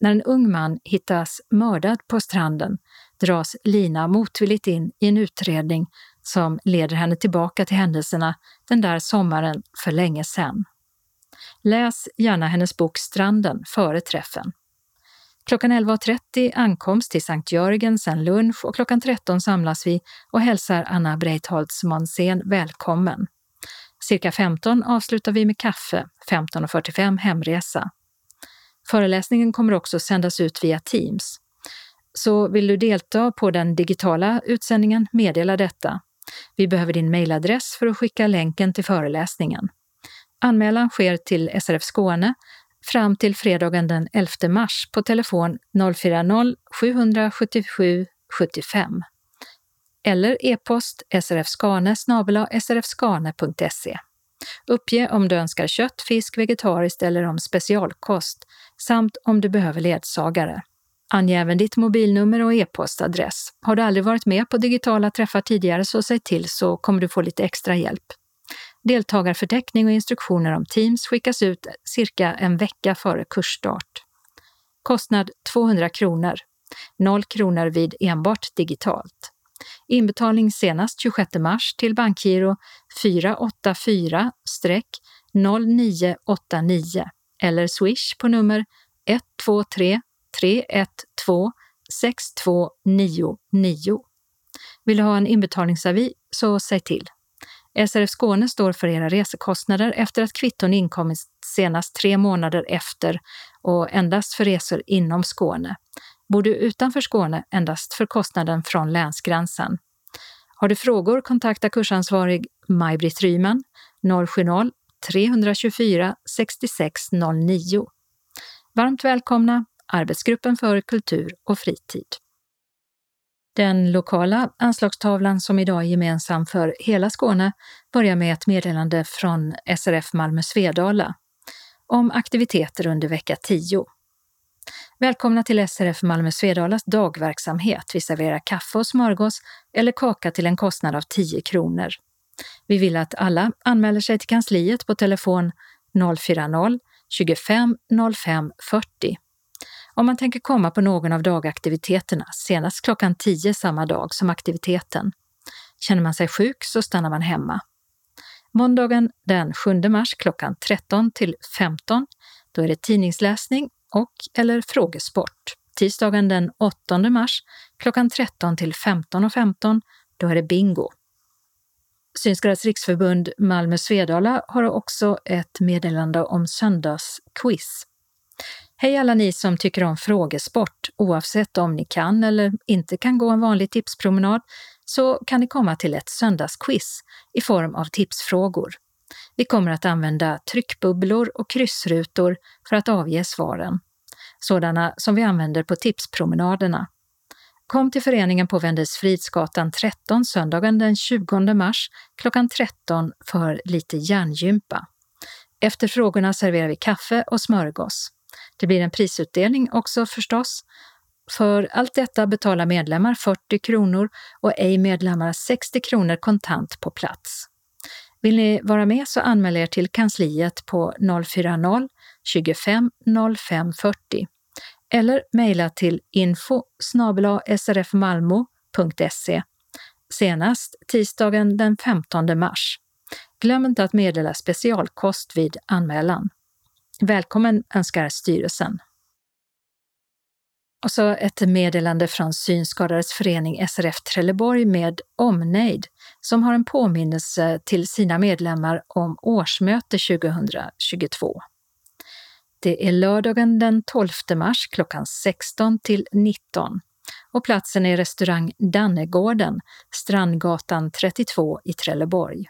När en ung man hittas mördad på stranden dras Lina motvilligt in i en utredning som leder henne tillbaka till händelserna den där sommaren för länge sedan. Läs gärna hennes bok Stranden före träffen. Klockan 11.30 ankomst till Sankt Jörgen, sen lunch och klockan 13 samlas vi och hälsar Anna Breitholtz Monsén välkommen. Cirka 15 avslutar vi med kaffe, 15.45 hemresa. Föreläsningen kommer också sändas ut via Teams. Så vill du delta på den digitala utsändningen, meddela detta. Vi behöver din mejladress för att skicka länken till föreläsningen. Anmälan sker till SRF Skåne fram till fredagen den 11 mars på telefon 040-777 75 eller e-post srfskane srfskane.se. Uppge om du önskar kött, fisk, vegetariskt eller om specialkost samt om du behöver ledsagare. Ange även ditt mobilnummer och e-postadress. Har du aldrig varit med på digitala träffar tidigare så säg till så kommer du få lite extra hjälp. Deltagarförteckning och instruktioner om Teams skickas ut cirka en vecka före kursstart. Kostnad 200 kronor. 0 kronor vid enbart digitalt. Inbetalning senast 26 mars till bankgiro 484-0989 eller swish på nummer 123 312 6299. Vill du ha en inbetalningsavi så säg till. SRF Skåne står för era resekostnader efter att kvitton inkommit senast tre månader efter och endast för resor inom Skåne. Bor du utanför Skåne endast för kostnaden från länsgränsen. Har du frågor kontakta kursansvarig Maj-Britt Ryman 070-324 6609. Varmt välkomna Arbetsgruppen för kultur och fritid. Den lokala anslagstavlan som idag är gemensam för hela Skåne börjar med ett meddelande från SRF Malmö Svedala om aktiviteter under vecka 10. Välkomna till SRF Malmö Svedalas dagverksamhet. Vi serverar kaffe och smörgås eller kaka till en kostnad av 10 kronor. Vi vill att alla anmäler sig till kansliet på telefon 040 25 05 40 om man tänker komma på någon av dagaktiviteterna senast klockan 10 samma dag som aktiviteten. Känner man sig sjuk så stannar man hemma. Måndagen den 7 mars klockan 13 till 15, då är det tidningsläsning och eller frågesport. Tisdagen den 8 mars klockan 13 till 15.15, 15, då är det bingo. Synskadades riksförbund Malmö Svedala har också ett meddelande om söndagsquiz. Hej alla ni som tycker om frågesport, oavsett om ni kan eller inte kan gå en vanlig tipspromenad, så kan ni komma till ett söndagsquiz i form av tipsfrågor. Vi kommer att använda tryckbubblor och kryssrutor för att avge svaren, sådana som vi använder på tipspromenaderna. Kom till föreningen på Vendelsfridsgatan 13 söndagen den 20 mars klockan 13 för lite hjärngympa. Efter frågorna serverar vi kaffe och smörgås. Det blir en prisutdelning också förstås. För allt detta betalar medlemmar 40 kronor och ej medlemmar 60 kronor kontant på plats. Vill ni vara med så anmäl er till kansliet på 040 25 05 40 eller mejla till info srfmalmo.se senast tisdagen den 15 mars. Glöm inte att meddela specialkost vid anmälan. Välkommen önskar styrelsen. Och så ett meddelande från Synskadades förening SRF Trelleborg med omnejd som har en påminnelse till sina medlemmar om årsmöte 2022. Det är lördagen den 12 mars klockan 16 till 19 och platsen är restaurang Dannegården, Strandgatan 32 i Trelleborg.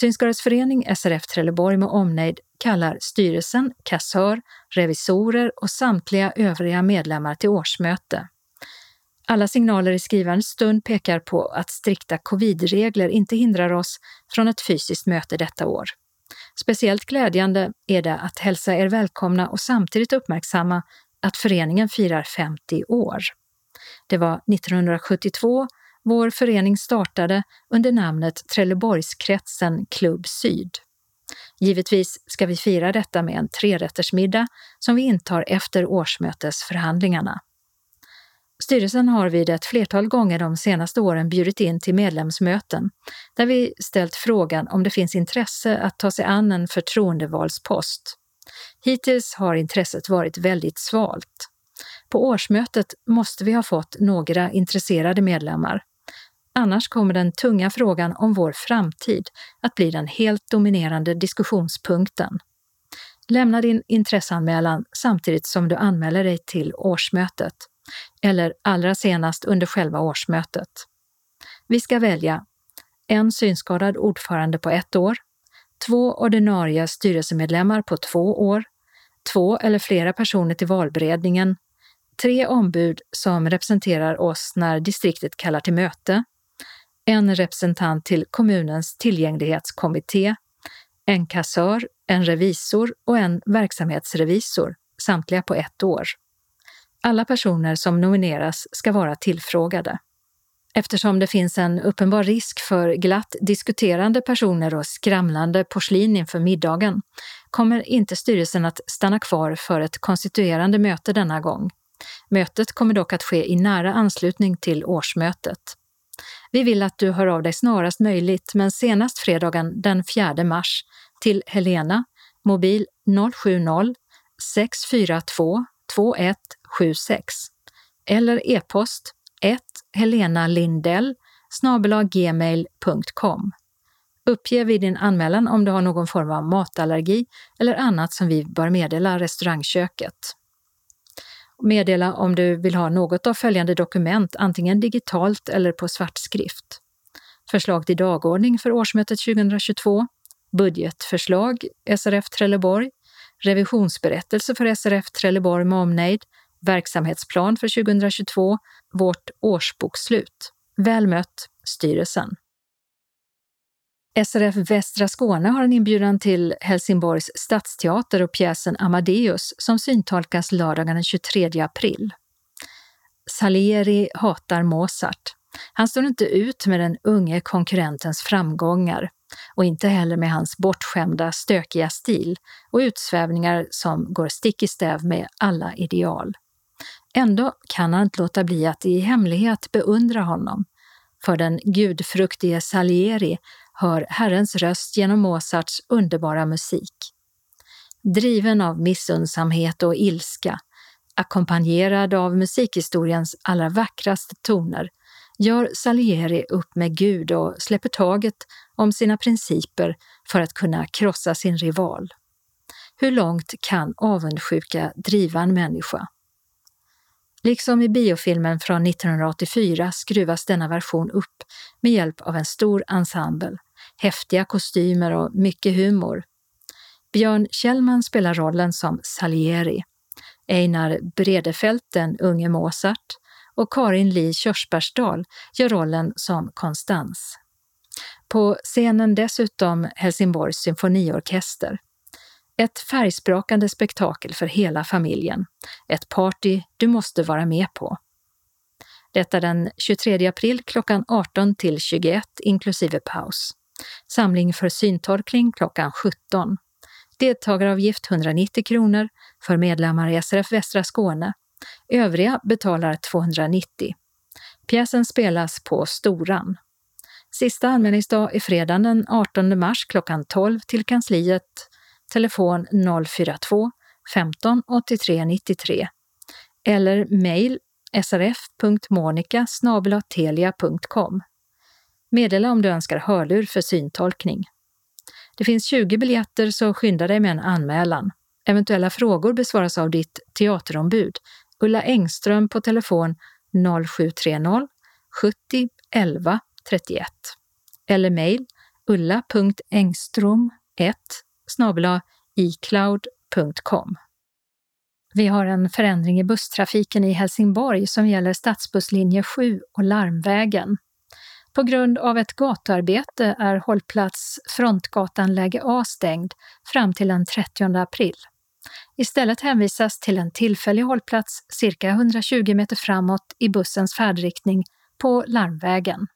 Synskadades förening SRF Trelleborg med omnejd kallar styrelsen, kassör, revisorer och samtliga övriga medlemmar till årsmöte. Alla signaler i skrivande stund pekar på att strikta covidregler inte hindrar oss från ett fysiskt möte detta år. Speciellt glädjande är det att hälsa er välkomna och samtidigt uppmärksamma att föreningen firar 50 år. Det var 1972 vår förening startade under namnet Trelleborgskretsen Klubb Syd. Givetvis ska vi fira detta med en trerättersmiddag som vi intar efter årsmötesförhandlingarna. Styrelsen har vid ett flertal gånger de senaste åren bjudit in till medlemsmöten där vi ställt frågan om det finns intresse att ta sig an en förtroendevalspost. Hittills har intresset varit väldigt svalt. På årsmötet måste vi ha fått några intresserade medlemmar. Annars kommer den tunga frågan om vår framtid att bli den helt dominerande diskussionspunkten. Lämna din intresseanmälan samtidigt som du anmäler dig till årsmötet, eller allra senast under själva årsmötet. Vi ska välja en synskadad ordförande på ett år, två ordinarie styrelsemedlemmar på två år, två eller flera personer till valberedningen, tre ombud som representerar oss när distriktet kallar till möte, en representant till kommunens tillgänglighetskommitté, en kassör, en revisor och en verksamhetsrevisor, samtliga på ett år. Alla personer som nomineras ska vara tillfrågade. Eftersom det finns en uppenbar risk för glatt diskuterande personer och skramlande porslin inför middagen kommer inte styrelsen att stanna kvar för ett konstituerande möte denna gång. Mötet kommer dock att ske i nära anslutning till årsmötet. Vi vill att du hör av dig snarast möjligt, men senast fredagen den 4 mars till Helena, mobil 070 642 2176 eller e-post 1 Helena Lindell gmail.com. Uppge vid din anmälan om du har någon form av matallergi eller annat som vi bör meddela restaurangköket. Meddela om du vill ha något av följande dokument, antingen digitalt eller på svartskrift. Förslag till dagordning för årsmötet 2022, budgetförslag SRF Trelleborg, revisionsberättelse för SRF Trelleborg med omnejd, verksamhetsplan för 2022, vårt årsbokslut. Väl mött, styrelsen. SRF Västra Skåne har en inbjudan till Helsingborgs stadsteater och pjäsen Amadeus som syntolkas lördagen den 23 april. Salieri hatar Mozart. Han står inte ut med den unge konkurrentens framgångar och inte heller med hans bortskämda, stökiga stil och utsvävningar som går stick i stäv med alla ideal. Ändå kan han inte låta bli att i hemlighet beundra honom. För den gudfruktige Salieri hör Herrens röst genom Mozarts underbara musik. Driven av missundsamhet och ilska, ackompanjerad av musikhistoriens allra vackraste toner, gör Salieri upp med Gud och släpper taget om sina principer för att kunna krossa sin rival. Hur långt kan avundsjuka driva en människa? Liksom i biofilmen från 1984 skruvas denna version upp med hjälp av en stor ensemble, häftiga kostymer och mycket humor. Björn Kjellman spelar rollen som Salieri, Einar Bredefelt den unge Mozart och Karin Li Körsbärsdal gör rollen som Konstans. På scenen dessutom Helsingborgs symfoniorkester. Ett färgsprakande spektakel för hela familjen. Ett party du måste vara med på. Detta den 23 april klockan 18 till 21 inklusive paus. Samling för syntolkning klockan 17. Deltagaravgift 190 kronor för medlemmar i SRF Västra Skåne. Övriga betalar 290. Pjäsen spelas på Storan. Sista anmälningsdag är fredagen den 18 mars klockan 12 till kansliet telefon 042 15 83 93 eller mejl srf.monica.telia.com. Meddela om du önskar hörlur för syntolkning. Det finns 20 biljetter så skynda dig med en anmälan. Eventuella frågor besvaras av ditt teaterombud Ulla Engström på telefon 0730 70 11 31 eller mejl ulla.engstrom1 icloud.com. Vi har en förändring i busstrafiken i Helsingborg som gäller stadsbusslinje 7 och Larmvägen. På grund av ett gatuarbete är hållplats Frontgatan läge A stängd fram till den 30 april. Istället hänvisas till en tillfällig hållplats cirka 120 meter framåt i bussens färdriktning på Larmvägen.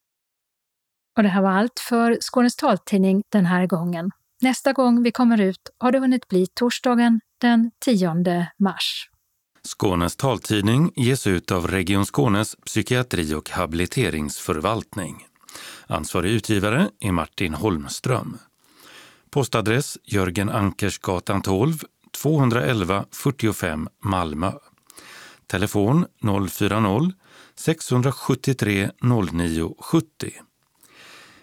Och det här var allt för Skånes taltidning den här gången. Nästa gång vi kommer ut har det hunnit bli torsdagen den 10 mars. Skånes taltidning ges ut av Region Skånes psykiatri och habiliteringsförvaltning. Ansvarig utgivare är Martin Holmström. Postadress Jörgen Ankersgatan 12, 211 45 Malmö. Telefon 040-673 09 70.